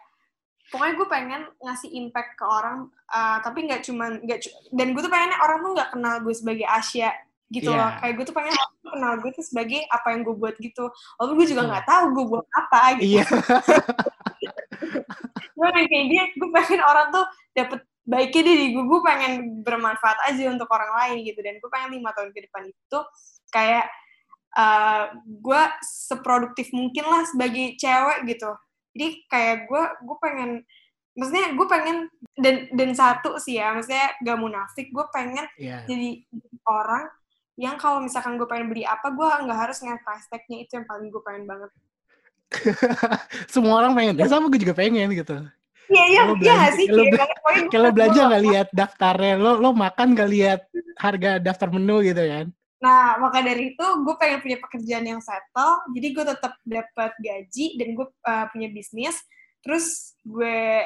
pokoknya gue pengen ngasih impact ke orang uh, tapi nggak cuman nggak dan gue tuh pengennya orang tuh nggak kenal gue sebagai Asia gitu yeah. loh kayak gue tuh pengen orang kenal gue tuh sebagai apa yang gue buat gitu. Walaupun gue juga nggak tahu gue buat apa gitu. Yeah. gue kayak dia gue pengen orang tuh dapet baiknya deh gue gue pengen bermanfaat aja untuk orang lain gitu. Dan gue pengen lima tahun ke depan itu kayak uh, gue seproduktif mungkin lah sebagai cewek gitu. Jadi kayak gue gue pengen maksudnya gue pengen dan dan satu sih ya maksudnya gak munafik gue pengen yeah. jadi orang yang kalau misalkan gue pengen beli apa gue nggak harus nge price tag-nya itu yang paling gue pengen banget semua orang pengen ya sama gue juga pengen gitu Iya iya iya sih. Kalau kalau belanja nggak lihat daftarnya, lo lo makan nggak lihat harga daftar menu gitu kan? Nah maka dari itu gue pengen punya pekerjaan yang settle, jadi gue tetap dapat gaji dan gue uh, punya bisnis. Terus gue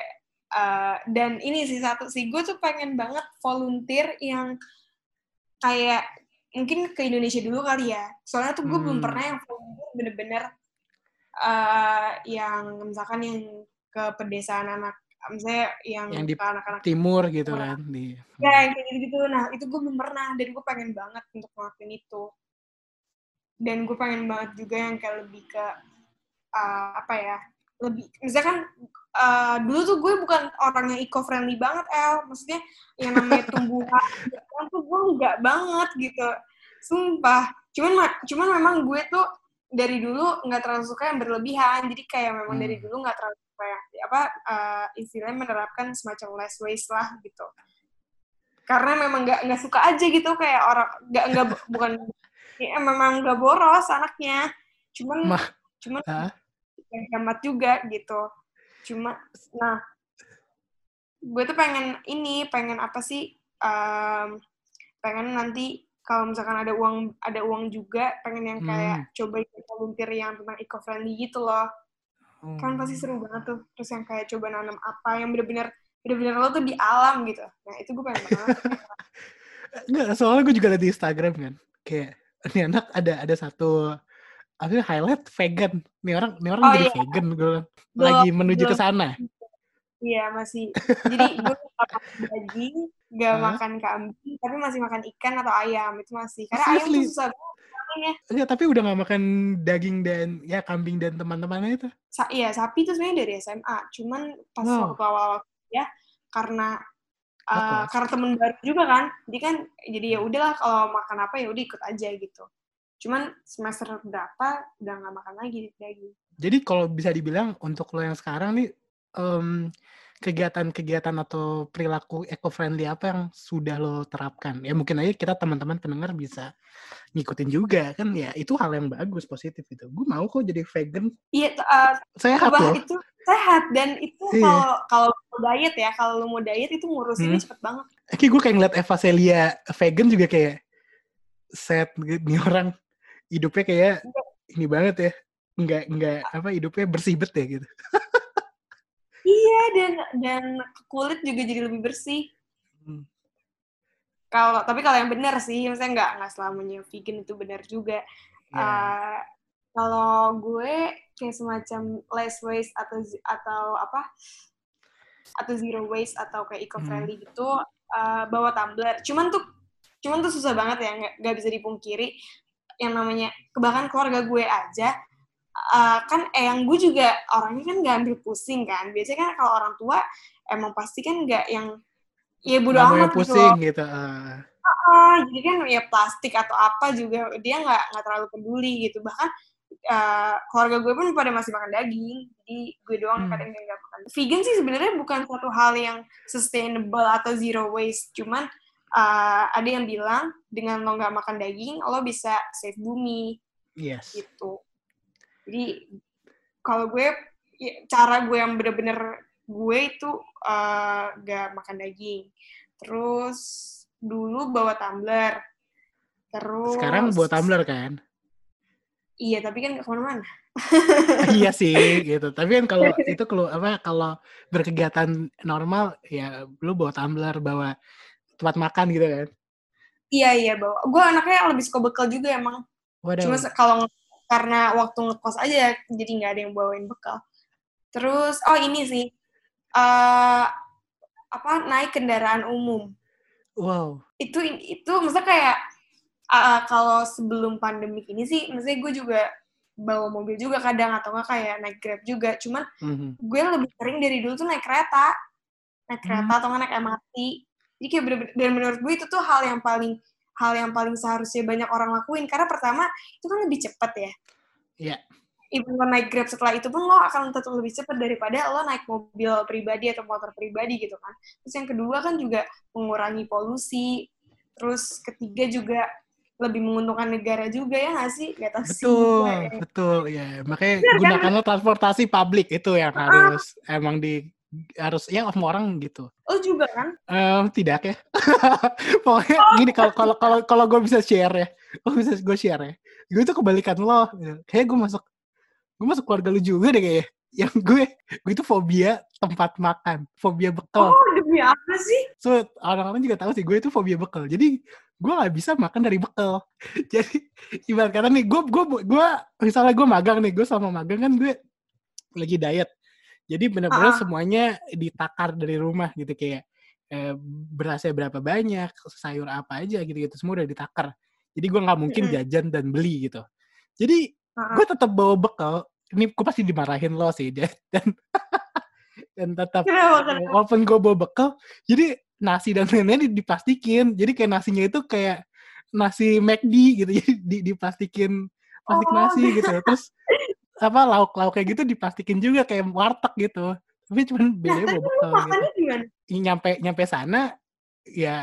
uh, dan ini sih satu sih gue tuh pengen banget volunteer yang kayak mungkin ke Indonesia dulu kali ya. Soalnya tuh gue hmm. belum pernah yang volunteer bener-bener uh, yang misalkan yang ke pedesaan anak misalnya yang, yang di anak-anak timur gitu kan di ya yang kayak gitu gitu nah itu gue belum pernah dan gue pengen banget untuk ngelakuin itu. Dan gue pengen banget juga yang kayak lebih ke uh, apa ya lebih misalkan uh, dulu tuh gue bukan orang yang eco friendly banget El. Maksudnya yang namanya tumbuhan tuh gue nggak banget gitu. Sumpah. Cuman cuman memang gue tuh dari dulu nggak terlalu suka yang berlebihan jadi kayak memang hmm. dari dulu nggak terlalu suka yang apa uh, istilahnya menerapkan semacam less waste lah gitu karena memang nggak nggak suka aja gitu kayak orang nggak nggak bukan ya, memang nggak boros anaknya cuman Ma, cuman huh? hemat juga gitu cuma nah gue tuh pengen ini pengen apa sih um, pengen nanti kalau misalkan ada uang ada uang juga pengen yang kayak hmm. coba ikut volunteer yang tentang eco friendly gitu loh hmm. kan pasti seru banget tuh terus yang kayak coba nanam apa yang bener-bener bener-bener lo tuh di alam gitu nah itu gue pengen banget Enggak, soalnya gue juga liat di Instagram kan kayak ini anak ada ada satu apa highlight vegan nih orang nih orang oh, jadi iya. vegan gue lagi menuju ke sana Iya masih. Jadi gue daging, gak huh? makan kambing, tapi masih makan ikan atau ayam itu masih. Karena ayam tuh susah banget ya. Tapi udah gak makan daging dan ya kambing dan teman-temannya itu. Sa iya sapi itu sebenarnya dari SMA. Cuman pas wow. waktu awal-awal ya karena uh, karena temen baru juga kan. Jadi kan jadi ya udahlah kalau makan apa ya udah ikut aja gitu. Cuman semester berapa udah gak makan lagi daging. Jadi kalau bisa dibilang untuk lo yang sekarang nih um, kegiatan-kegiatan atau perilaku eco-friendly apa yang sudah lo terapkan? Ya mungkin aja kita teman-teman pendengar bisa ngikutin juga kan ya itu hal yang bagus positif itu. Gue mau kok jadi vegan. Iya, uh, sehat loh. Itu sehat dan itu iya. kalau kalau diet ya kalau lo mau diet itu ngurusinnya hmm. cepet banget. Oke, gue kayak ngeliat Eva Celia vegan juga kayak set nih orang hidupnya kayak iya. ini banget ya. Enggak enggak apa hidupnya bersih bet ya gitu. Iya dan dan kulit juga jadi lebih bersih. Hmm. Kalau tapi kalau yang benar sih, misalnya nggak nggak selamanya vegan itu benar juga. Yeah. Iya. Uh, kalau gue kayak semacam less waste atau atau apa atau zero waste atau kayak eco friendly hmm. gitu uh, bawa tumbler. Cuman tuh cuman tuh susah banget ya nggak bisa dipungkiri yang namanya bahkan keluarga gue aja uh, kan eyang gue juga orangnya kan nggak ambil pusing kan biasanya kan kalau orang tua emang pasti kan nggak yang ya bodo amat gitu pusing gitu, gitu. Uh. Uh, jadi kan ya plastik atau apa juga dia nggak nggak terlalu peduli gitu bahkan uh, keluarga gue pun pada masih makan daging jadi gue doang hmm. kadang nggak makan vegan sih sebenarnya bukan suatu hal yang sustainable atau zero waste cuman uh, ada yang bilang dengan lo nggak makan daging lo bisa save bumi yes. gitu jadi kalau gue ya, cara gue yang bener-bener gue itu uh, gak makan daging. Terus dulu bawa tumbler. Terus sekarang bawa tumbler kan? Iya tapi kan gak ke mana-mana. Iya sih gitu. Tapi kan kalau itu kalau apa kalau berkegiatan normal ya lu bawa tumbler bawa tempat makan gitu kan? Iya iya bawa. Gue anaknya lebih suka bekal juga emang. Waduh. cuma kalau karena waktu ngekos aja jadi nggak ada yang bawain bekal. Terus oh ini sih uh, apa naik kendaraan umum. Wow. Itu itu maksudnya kayak uh, kalau sebelum pandemi ini sih maksudnya gue juga bawa mobil juga kadang atau nggak kayak naik grab juga. Cuman mm-hmm. gue lebih sering dari dulu tuh naik kereta. Naik kereta mm-hmm. atau nggak naik MRT jadi kayak bener-bener dan menurut gue itu tuh hal yang paling hal yang paling seharusnya banyak orang lakuin karena pertama itu kan lebih cepat ya. Iya. Yeah. Even lo naik Grab setelah itu pun lo akan tetap lebih cepat daripada lo naik mobil pribadi atau motor pribadi gitu kan. Terus yang kedua kan juga mengurangi polusi. Terus ketiga juga lebih menguntungkan negara juga ya nggak sih? Gak tahu betul, sih. Betul, ya. Makanya Benar, kan? gunakanlah kan? transportasi publik itu yang ah. harus emang di harus ya semua orang gitu. Oh juga kan? Um, tidak ya. Pokoknya oh. gini kalau kalau kalau kalau gue bisa share ya, gue bisa gue share ya. Gue tuh kebalikan lo. Kayak gue masuk gue masuk keluarga lu juga deh kayaknya. Yang gue gue itu fobia tempat makan, fobia bekal. Oh demi apa sih? So orang-orang juga tahu sih gue itu fobia bekal. Jadi gue gak bisa makan dari bekal. Jadi ibarat kata nih, gue gue gue misalnya gue magang nih, gue sama magang kan gue lagi diet jadi benar-benar uh. semuanya ditakar dari rumah gitu kayak eh, berasnya berapa banyak, sayur apa aja gitu-gitu semua udah ditakar. Jadi gue nggak mungkin jajan dan beli gitu. Jadi uh. gue tetap bawa bekal ini gue pasti dimarahin lo sih dan dan, dan tetap kenapa? walaupun gue bawa bekal jadi nasi dan lain-lain diplastikin jadi kayak nasinya itu kayak nasi McD gitu jadi di, diplastikin plastik Oh, nasi gitu terus apa lauk lauk kayak gitu diplastikin juga kayak warteg gitu. Tapi cuman Nah, bedanya tapi bawa lu bekal gitu. gimana? Nyampe nyampe sana ya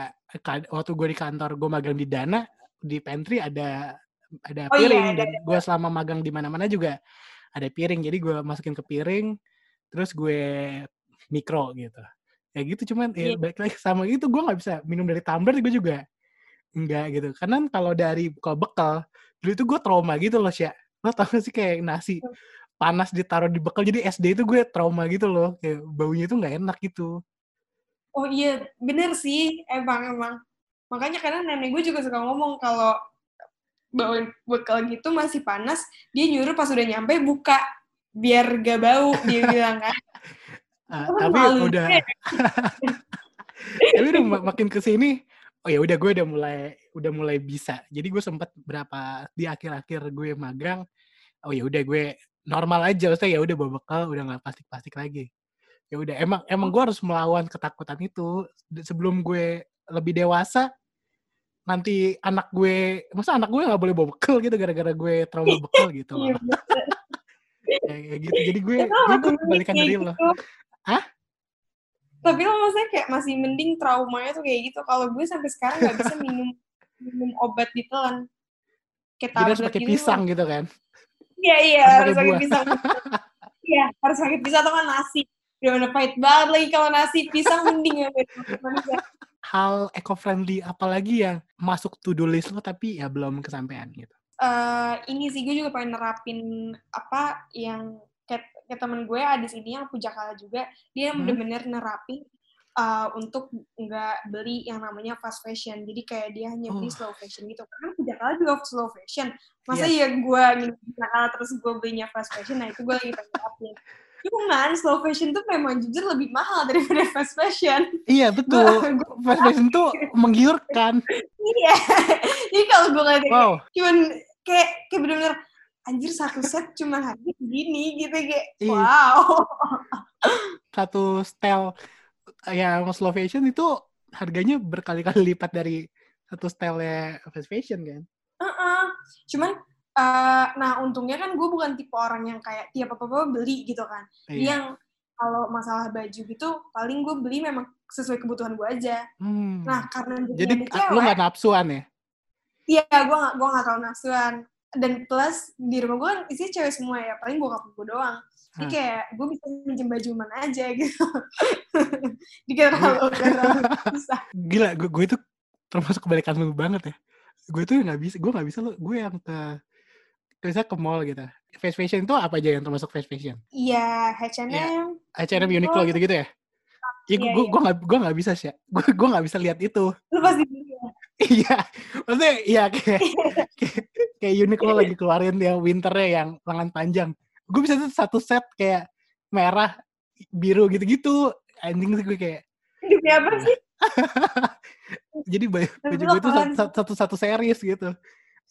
waktu gue di kantor gue magang di Dana di pantry ada ada Oh iya, piring. ada, dan gue selama magang di mana-mana juga ada piring. Jadi gue masukin ke piring terus gue mikro gitu. Ya gitu cuman ya Iya. balik lagi sama itu gue nggak bisa minum dari tumbler gue juga. Enggak gitu. Karena kalau dari kalau bekal dulu itu gue trauma gitu loh sih lo tau gak sih kayak nasi panas ditaruh di bekal jadi SD itu gue trauma gitu loh kayak baunya itu nggak enak gitu Oh iya, bener sih, emang emang. Makanya kadang nenek gue juga suka ngomong kalau bawain bekal gitu masih panas, dia nyuruh pas udah nyampe buka biar gak bau dia bilang kan. Kan tapi udah tapi udah ma- makin ke sini oh ya udah gue udah mulai udah mulai bisa. Jadi gue sempat berapa di akhir-akhir gue magang oh ya udah gue normal aja. Maksudnya ya udah bawa bekal udah nggak plastik-plastik lagi. Ya udah emang emang gue harus melawan ketakutan itu. Sebelum gue lebih dewasa nanti anak gue masa anak gue nggak boleh bawa bekal gitu gara-gara gue trauma bekal gitu Iya, loh bener. kayak kayak gitu. Jadi gue ya gue kebalikan dari lo. gitu. Tapi lo maksudnya kayak masih mending traumanya tuh kayak gitu. Kalau gue sampai sekarang gak bisa minum minum obat ditelan. Jadi harus pakai gitu. pisang gitu kan Iya, iya, harus pakai pisang. Iya, harus pakai pisang atau kan nasi. Udah udah pahit banget lagi kalau nasi pisang mending ya. Hal eco-friendly apalagi yang masuk to do list lo tapi ya belum kesampaian gitu. eh ini sih gue juga pengen nerapin apa yang kayak, temen gue ada sini yang pujakala juga dia Hmm. bener-bener nerapin eh, untuk nggak beli yang namanya fast fashion jadi kayak dia hanya beli Oh. slow fashion gitu karena pujakala juga slow fashion masa Yes. ya gue minum pujakala terus gue belinya fast fashion nah itu gue lagi pengen nerapin cuman slow fashion tuh memang jujur lebih mahal daripada fast fashion Iya betul. Gua- Fast fashion tuh menggiurkan. iya jadi kalau gue ngeliat kayak Wow. cuman kayak kayak bener-bener anjir satu set cuma harga segini gitu kayak Iya. wow Satu style yang slow fashion itu harganya berkali-kali lipat dari satu style fast fashion kan. Heeh. cuman eh, nah untungnya kan gue bukan tipe orang yang kayak tiap apa apa beli gitu kan Iya. yang kalau masalah baju gitu paling gue beli memang sesuai kebutuhan gue aja Hmm. nah karena Jadi lu nggak nafsuan ya? iya gue gak gue gak terlalu nafsuan dan plus di rumah gue kan isinya cewek semua ya paling bokap gue doang jadi kayak gue bisa minjem baju mana aja gitu terlalu susah Gila, gue, gue itu termasuk kebalikan lu banget ya. Gue tuh nggak bisa, gue nggak bisa lo. Gue yang ke bisa ke mall gitu. Fast fashion itu apa aja yang termasuk fast fashion? iya H&M H&M Uniqlo Oh. gitu-gitu ya? Iya, gue Iya, gue iya. gue nggak gue nggak bisa sih. Gue gue nggak bisa lihat itu. lu pasti ya Iya, maksudnya iya kayak kayak, kayak Uniqlo lagi keluarin yang winternya yang lengan panjang. Gue bisa tuh satu set kayak merah, biru gitu-gitu. Anjing sih gue kayak. demi apa sih Jadi baju, baju lo gue tuh satu, satu satu series gitu.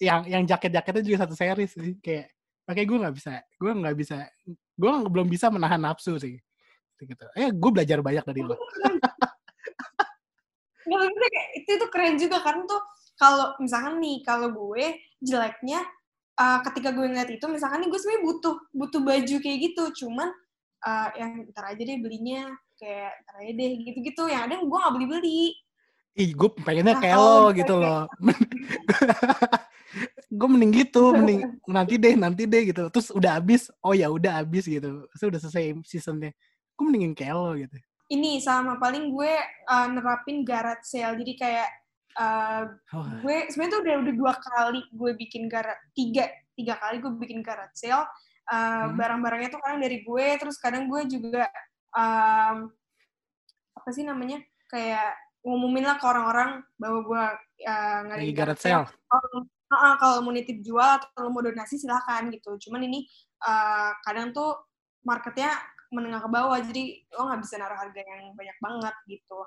Yang yang jaket-jaketnya juga satu series sih. Kayak makanya gue nggak bisa, gue nggak bisa, gue belum bisa menahan nafsu sih. Gitu. Eh, gue belajar banyak dari lo. Nggak, maksudnya kayak itu itu keren juga karena tuh kalau misalkan nih kalau gue jeleknya uh, ketika gue ngeliat itu misalkan nih gue sebenarnya butuh butuh baju kayak gitu cuman uh, yang ntar aja deh belinya kayak ntar aja deh gitu-gitu yang ada gue nggak beli beli Ih, gue pengennya Nah, kayak kalau lo gitu kayak- loh. gue mending gitu, mending nanti deh, nanti deh gitu. Terus udah habis, oh ya udah habis gitu. Terus udah selesai seasonnya. Gue mendingin kayak lo gitu. Ini sama paling gue uh, nerapin garage sale jadi kayak uh, gue sebenarnya tuh udah udah dua kali gue bikin garage tiga tiga kali gue bikin garage sale Uh, Hmm. barang-barangnya tuh kadang dari gue terus kadang gue juga um, apa sih namanya kayak ngumumin lah ke orang-orang bahwa gue uh, ngadain garage sale. sale. Kalau uh, kalau mau nitip jual atau mau donasi silahkan gitu cuman ini uh, kadang tuh marketnya menengah ke bawah jadi lo nggak bisa naruh harga yang banyak banget gitu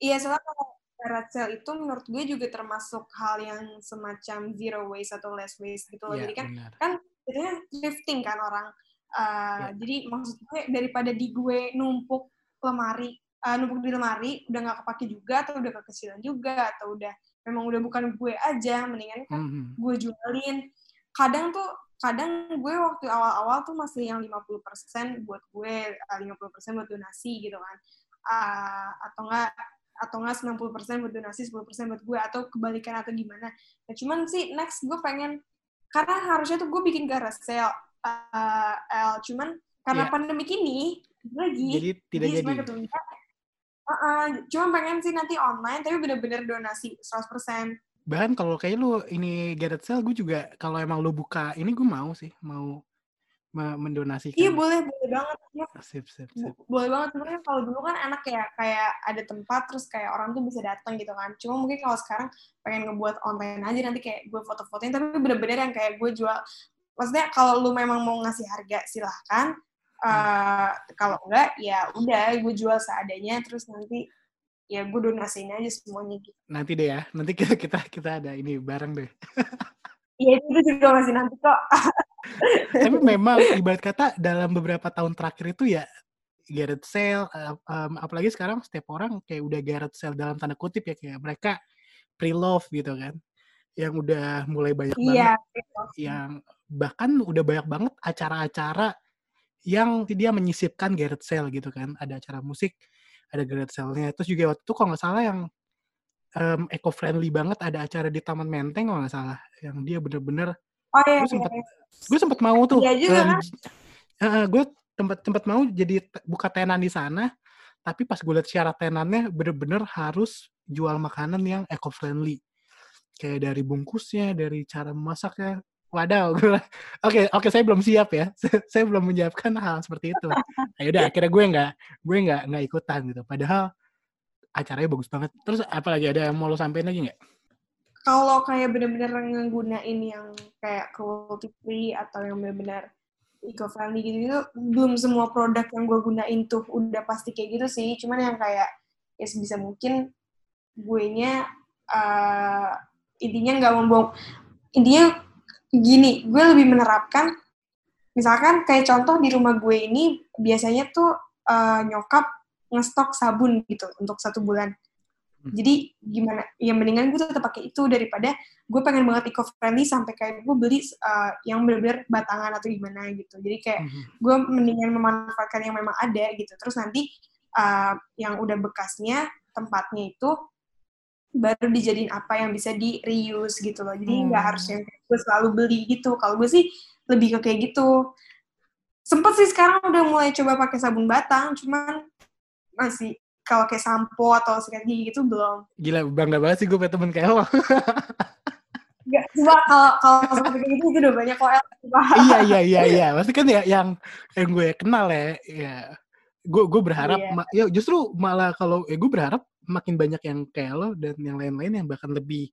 iya soalnya kalau garage sale itu menurut gue juga termasuk hal yang semacam zero waste atau less waste gitu loh Iya, jadi kan benar. kan biasanya thrifting kan orang Uh, Ya. Jadi maksud gue daripada di gue numpuk lemari, uh, numpuk di lemari udah nggak kepake juga atau udah kekecilan juga atau udah memang udah bukan gue aja, mendingan kan Mhm. gue jualin. Kadang tuh kadang gue waktu awal-awal tuh masih yang 50% buat gue, uh, 50% buat donasi gitu kan. Uh, atau enggak atau enggak 90% buat donasi, 10% buat gue atau kebalikan atau gimana. Nah, cuman sih next gue pengen karena harusnya tuh gue bikin garage sale uh, L, cuman karena Iya. pandemi ini lagi Jadi tidak jadi. sebenarnya ketunda. Uh, cuma pengen sih nanti online tapi bener-bener donasi 100%. Bahkan kalau kayak lu ini garage sale, gue juga kalau emang lu buka ini gue mau sih, mau me- mendonasikan. Iya boleh, boleh banget. Ya, Sip, sip, sip. boleh banget. Sebenarnya kalau dulu kan enak ya, kayak ada tempat terus kayak orang tuh bisa datang gitu kan. Cuma mungkin kalau sekarang pengen ngebuat online aja nanti kayak gue foto-fotoin, tapi bener-bener yang kayak gue jual. Maksudnya kalau lu memang mau ngasih harga silahkan. Eh, kalau enggak ya udah gue jual seadanya terus nanti ya gue donasiin aja semuanya gitu. Nanti deh ya, nanti kita kita kita ada ini bareng deh. Iya itu juga masih nanti kok. Tapi memang ibarat kata dalam beberapa tahun terakhir itu ya garage sale, um, apalagi sekarang setiap orang kayak udah garage sale dalam tanda kutip ya kayak mereka pre-love gitu kan, yang udah mulai banyak Iya. banget, yang bahkan udah banyak banget acara-acara yang dia menyisipkan garage sale gitu kan, ada acara musik, ada garage sale-nya, terus juga waktu itu kalau nggak salah yang um, eco-friendly banget ada acara di Taman Menteng kalau nggak salah, yang dia bener-bener Oh iya. gue iya, sempet iya. gue sempet mau tuh Iya juga kan? gue tempat tempat mau jadi buka tenan di sana tapi pas gue liat syarat tenannya bener-bener harus jual makanan yang eco friendly kayak dari bungkusnya dari cara masaknya wadaw gue oke oke saya belum siap ya. Saya belum menyiapkan hal seperti itu. Nah, yaudah akhirnya gue nggak gue nggak nggak ikutan gitu. Padahal acaranya bagus banget. Terus apalagi ada yang mau lo sampein lagi nggak? Kalau kayak bener-bener ngegunain yang kayak cruelty free atau yang bener-bener eco-friendly gitu gitu belum semua produk yang gue gunain tuh udah pasti kayak gitu sih. Cuman yang kayak ya sebisa mungkin gue nya uh, intinya nggak membuang intinya gini gue lebih menerapkan misalkan kayak contoh di rumah gue ini biasanya tuh uh, nyokap ngestok sabun gitu untuk satu bulan Hmm. jadi gimana ya mendingan gue tetap pakai itu daripada gue pengen banget eco friendly sampai kayak gue beli uh, yang bener-bener batangan atau gimana gitu jadi kayak Mhm. gue mendingan memanfaatkan yang memang ada gitu terus nanti uh, yang udah bekasnya tempatnya itu baru dijadiin apa yang bisa di reuse gitu loh. Jadi nggak Hmm. harus yang gue selalu beli gitu. Kalau gue sih lebih ke kayak gitu. Sempet sih sekarang udah mulai coba pakai sabun batang cuman masih kalau kayak sampo atau sikat gigi gitu belum. Gila bangga banget sih gue punya temen kayak lo. Nggak, cuma kalau kalau seperti itu udah banyak kok iya iya iya iya. Maksudnya kan ya yang yang gue kenal ya ya. Gue gue berharap ma- ya justru malah kalau ya gue berharap makin banyak yang kayak lo dan yang lain-lain yang bahkan lebih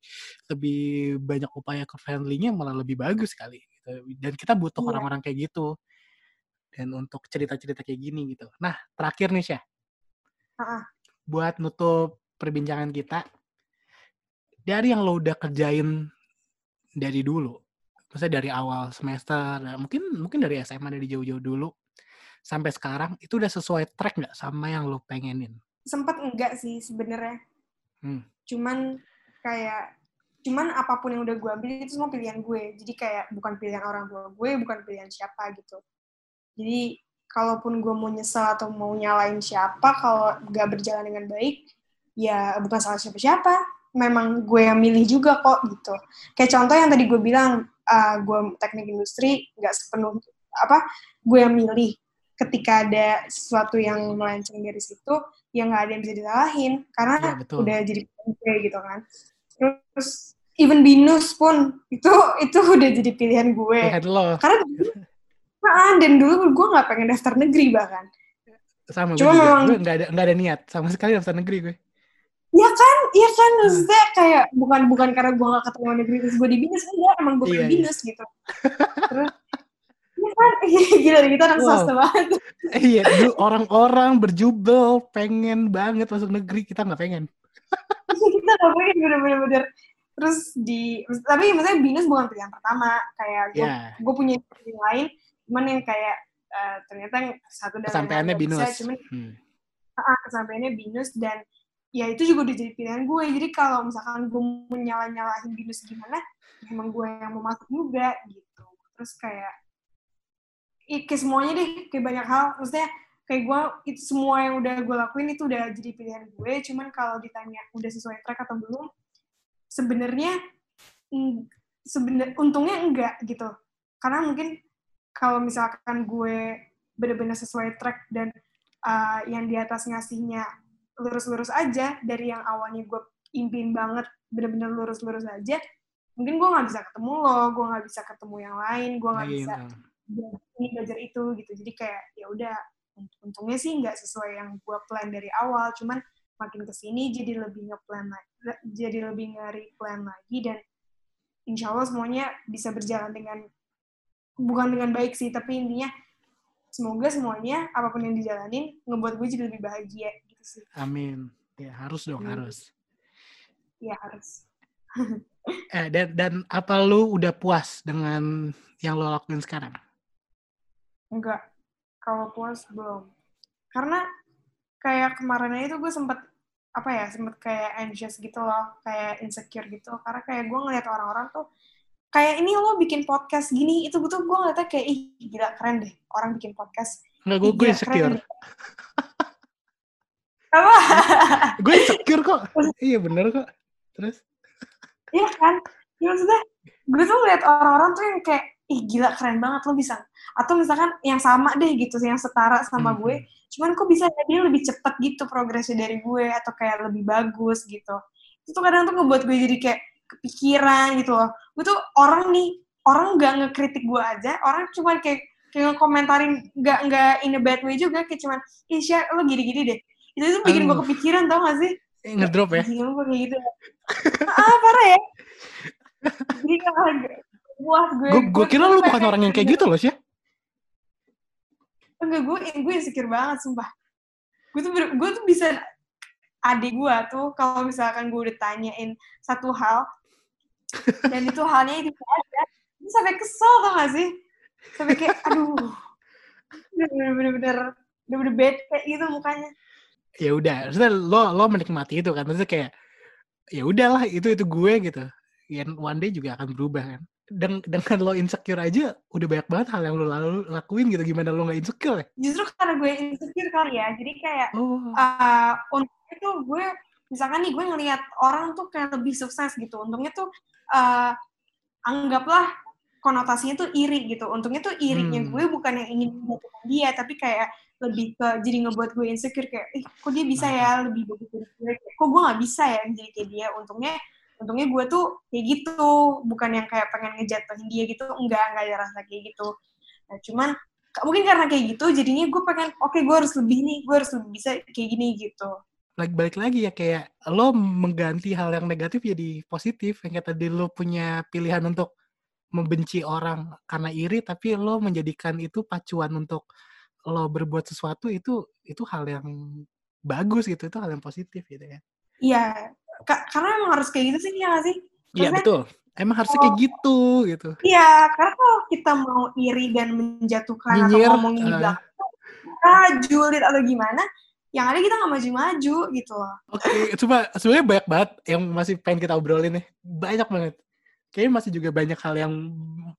lebih banyak upaya ke friendly-nya malah lebih bagus kali gitu. Dan kita butuh Iya. orang-orang kayak gitu. Dan untuk cerita-cerita kayak gini gitu. Nah terakhir nih Syah Ah, ah. buat nutup perbincangan kita dari yang lo udah kerjain dari dulu maksudnya dari awal semester mungkin mungkin dari SMA dari jauh-jauh dulu sampai sekarang itu udah sesuai track nggak sama yang lo pengenin sempet enggak sih sebenarnya. Hmm. cuman kayak cuman apa pun yang udah gue ambil itu semua pilihan gue. Jadi kayak bukan pilihan orang tua gue bukan pilihan siapa gitu. Jadi kalaupun gue mau nyesel atau mau nyalain siapa kalau nggak berjalan dengan baik ya bukan salah siapa-siapa. Memang gue yang milih juga kok gitu. Kayak contoh yang tadi gue bilang uh, gue teknik industri nggak sepenuh apa gue yang milih ketika ada sesuatu yang melenceng dari situ ya nggak ada yang bisa disalahin karena Iya, betul. udah jadi pilihan gue gitu kan terus even binus pun itu itu udah jadi pilihan gue Pilihan lo karena Nah, dan dulu gue nggak pengen daftar negeri bahkan sama gue Cuma juga memang- gue nggak ada nggak ada niat sama sekali daftar negeri gue Iya kan, iya kan, Hmm. maksudnya kayak bukan bukan karena gue gak ketemu negeri terus gue di binus, enggak, emang gue Iya, pengen iya. binus gitu. Terus, iya kan, gila kita anak Wow. swasta banget. iya dulu orang-orang berjubel pengen banget masuk negeri kita nggak pengen kita gak pengen bener-bener. Terus di, tapi maksudnya binus bukan pilihan pertama, kayak gue ya gue punya pilihan lain, cuman yang kayak uh, ternyata satu dan Kesampaiannya nggak binus. bisa, cuman Hmm. kesampaiannya binus dan ya itu juga udah jadi pilihan gue jadi kalau misalkan gue mau nyala-nyalahin binus gimana ya emang gue yang mau masuk juga gitu terus kayak kayak semuanya deh kayak banyak hal. Maksudnya kayak gue itu semua yang udah gue lakuin itu udah jadi pilihan gue. Cuman kalau ditanya udah sesuai track atau belum sebenarnya sebenar untungnya enggak gitu. Karena mungkin kalau misalkan gue bener-bener sesuai track dan uh, yang di atas ngasihnya lurus-lurus aja dari yang awalnya gue impin banget bener-bener lurus-lurus aja mungkin gue nggak bisa ketemu lo gue nggak bisa ketemu yang lain gue nggak Iya, bisa iya. Belajar ini belajar itu gitu jadi kayak ya udah unt- untungnya sih nggak sesuai yang gue plan dari awal cuman makin ke sini jadi lebih ngeplan lagi jadi lebih nge-replan lagi dan insya Allah semuanya bisa berjalan dengan bukan dengan baik sih tapi intinya semoga semuanya apa pun yang dijalanin ngebuat gue jadi lebih bahagia gitu sih Amin. Ya harus dong, Hmm. harus. ya harus Eh, dan, dan apa lu udah puas dengan yang lo lakuin sekarang? Enggak kalau puas belum karena kayak kemarin itu gue sempet apa ya sempet kayak anxious gitu loh kayak insecure gitu karena kayak gue ngeliat orang-orang tuh kayak ini lo bikin podcast gini itu gue tuh gue ngeliatnya kayak ih gila keren deh orang bikin podcast Enggak, gue, gue insecure. apa gue insecure kok. iya bener kok. Terus? Iya kan? Ya maksudnya, gue tuh ngeliat orang-orang tuh yang kayak, ih gila keren banget lo bisa. Atau misalkan yang sama deh gitu, yang setara sama Hmm. gue, cuman kok bisa dia lebih cepet gitu progresnya dari gue, atau kayak lebih bagus gitu. Itu tuh kadang tuh ngebuat gue jadi kayak kepikiran gitu loh. Gue tuh orang nih, orang nggak ngekritik gue aja, orang cuma kayak kayak ngekomentarin nggak nggak in a bad way juga kayak cuman ih lo gini-gini deh itu tuh bikin gue kepikiran tau gak sih ngedrop ya? Anjing, gue kayak gitu ah, parah ya. Jadi kalau buat gue... Gue gue kira lu bukan orang yang kayak gitu loh sih. Enggak, gue, gue insecure banget, sumpah. Gue tuh, gue tuh bisa... Adik gue tuh, kalau misalkan gue udah tanyain satu hal, dan itu halnya itu aja, dia sampai kesel tau gak sih? Sampai kayak, aduh, bener-bener bener-bener bete gitu mukanya. Ya udah, maksudnya lo lo menikmati itu kan. Maksudnya kayak ya udahlah itu itu gue gitu. Yang one day juga akan berubah kan. Dan dengan lo insecure aja udah banyak banget hal yang lo lalu lakuin gitu. Gimana lo nggak insecure ya? Justru karena gue insecure kali ya, jadi kayak Oh. uh, untungnya tuh gue misalkan nih gue ngelihat orang tuh kayak lebih sukses gitu untungnya tuh uh, anggaplah konotasinya tuh iri gitu untungnya tuh irinya Hmm. gue bukan yang ingin menjatuhkan dia tapi kayak lebih ke jadi ngebuat gue insecure kayak ih kok dia bisa ya lebih bagus dari gue kok gue nggak bisa ya jadi kayak dia untungnya untungnya gue tuh kayak gitu bukan yang kayak pengen ngejatuhin dia gitu enggak enggak ada rasa kayak gitu nah cuman mungkin karena kayak gitu jadinya gue pengen oke gue harus lebih nih gue harus lebih bisa kayak gini gitu Lagi balik lagi ya kayak lo mengganti hal yang negatif jadi positif. Yang kayak tadi lo punya pilihan untuk membenci orang karena iri, tapi lo menjadikan itu pacuan untuk lo berbuat sesuatu itu itu hal yang bagus gitu, itu hal yang positif gitu ya. Iya, karena emang harus kayak gitu sih, ya nggak sih? Iya betul. Emang harusnya kayak gitu gitu. Iya, karena kalau kita mau iri dan menjatuhkan Nyinyir, atau ngomongin di eh. belakang, kita julid atau gimana, yang ada kita nggak maju-maju gitu loh. Oke, coba sebenarnya banyak banget yang masih pengen kita obrolin nih. Banyak banget. Kayaknya masih juga banyak hal yang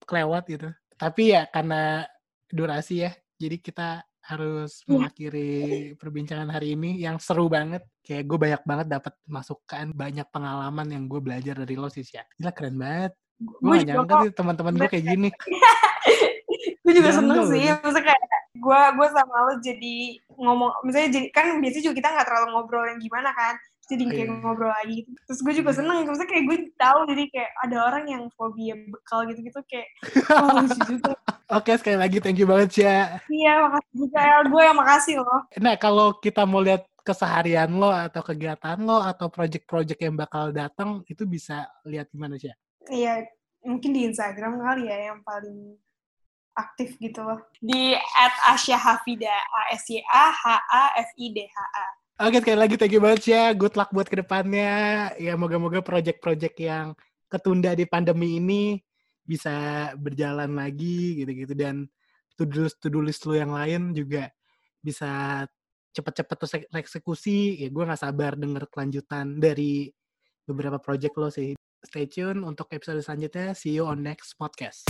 kelewat gitu. Tapi ya karena durasi ya, jadi kita harus Iya. mengakhiri perbincangan hari ini yang seru banget. Kayak gue banyak banget dapat masukan, banyak pengalaman yang gue belajar dari lo sih ya. Gila keren banget. Gue gak nyangka sih teman-teman gue kayak gini. gue juga seneng sih. Maksudnya kayak gue gue sama lo jadi ngomong, misalnya jadi kan biasanya juga kita nggak terlalu ngobrol yang gimana kan, jadi kayak iya. ngobrol lagi. gitu. Terus gue juga Iya. seneng, maksudnya kayak gue tahu jadi kayak ada orang yang fobia bekal gitu-gitu kayak, oh lucu juga. Oke, sekali lagi thank you banget ya. Iya, makasih juga El. Gue yang makasih loh. Nah, kalau kita mau lihat keseharian lo atau kegiatan lo atau project-project yang bakal datang itu bisa lihat gimana sih? Iya, mungkin di Instagram kali ya yang paling aktif gitu loh. Di at Asya Hafida, A S Y A H A F I D H A. Oke, sekali lagi thank you banget ya. Good luck buat ke depannya. Ya, moga-moga project-project yang ketunda di pandemi ini bisa berjalan lagi gitu-gitu. Dan to-do list, lu yang lain juga bisa cepet-cepet terus eksekusi. Ya gue gak sabar denger kelanjutan dari beberapa project lo sih. Stay tune untuk episode selanjutnya. See you on next podcast.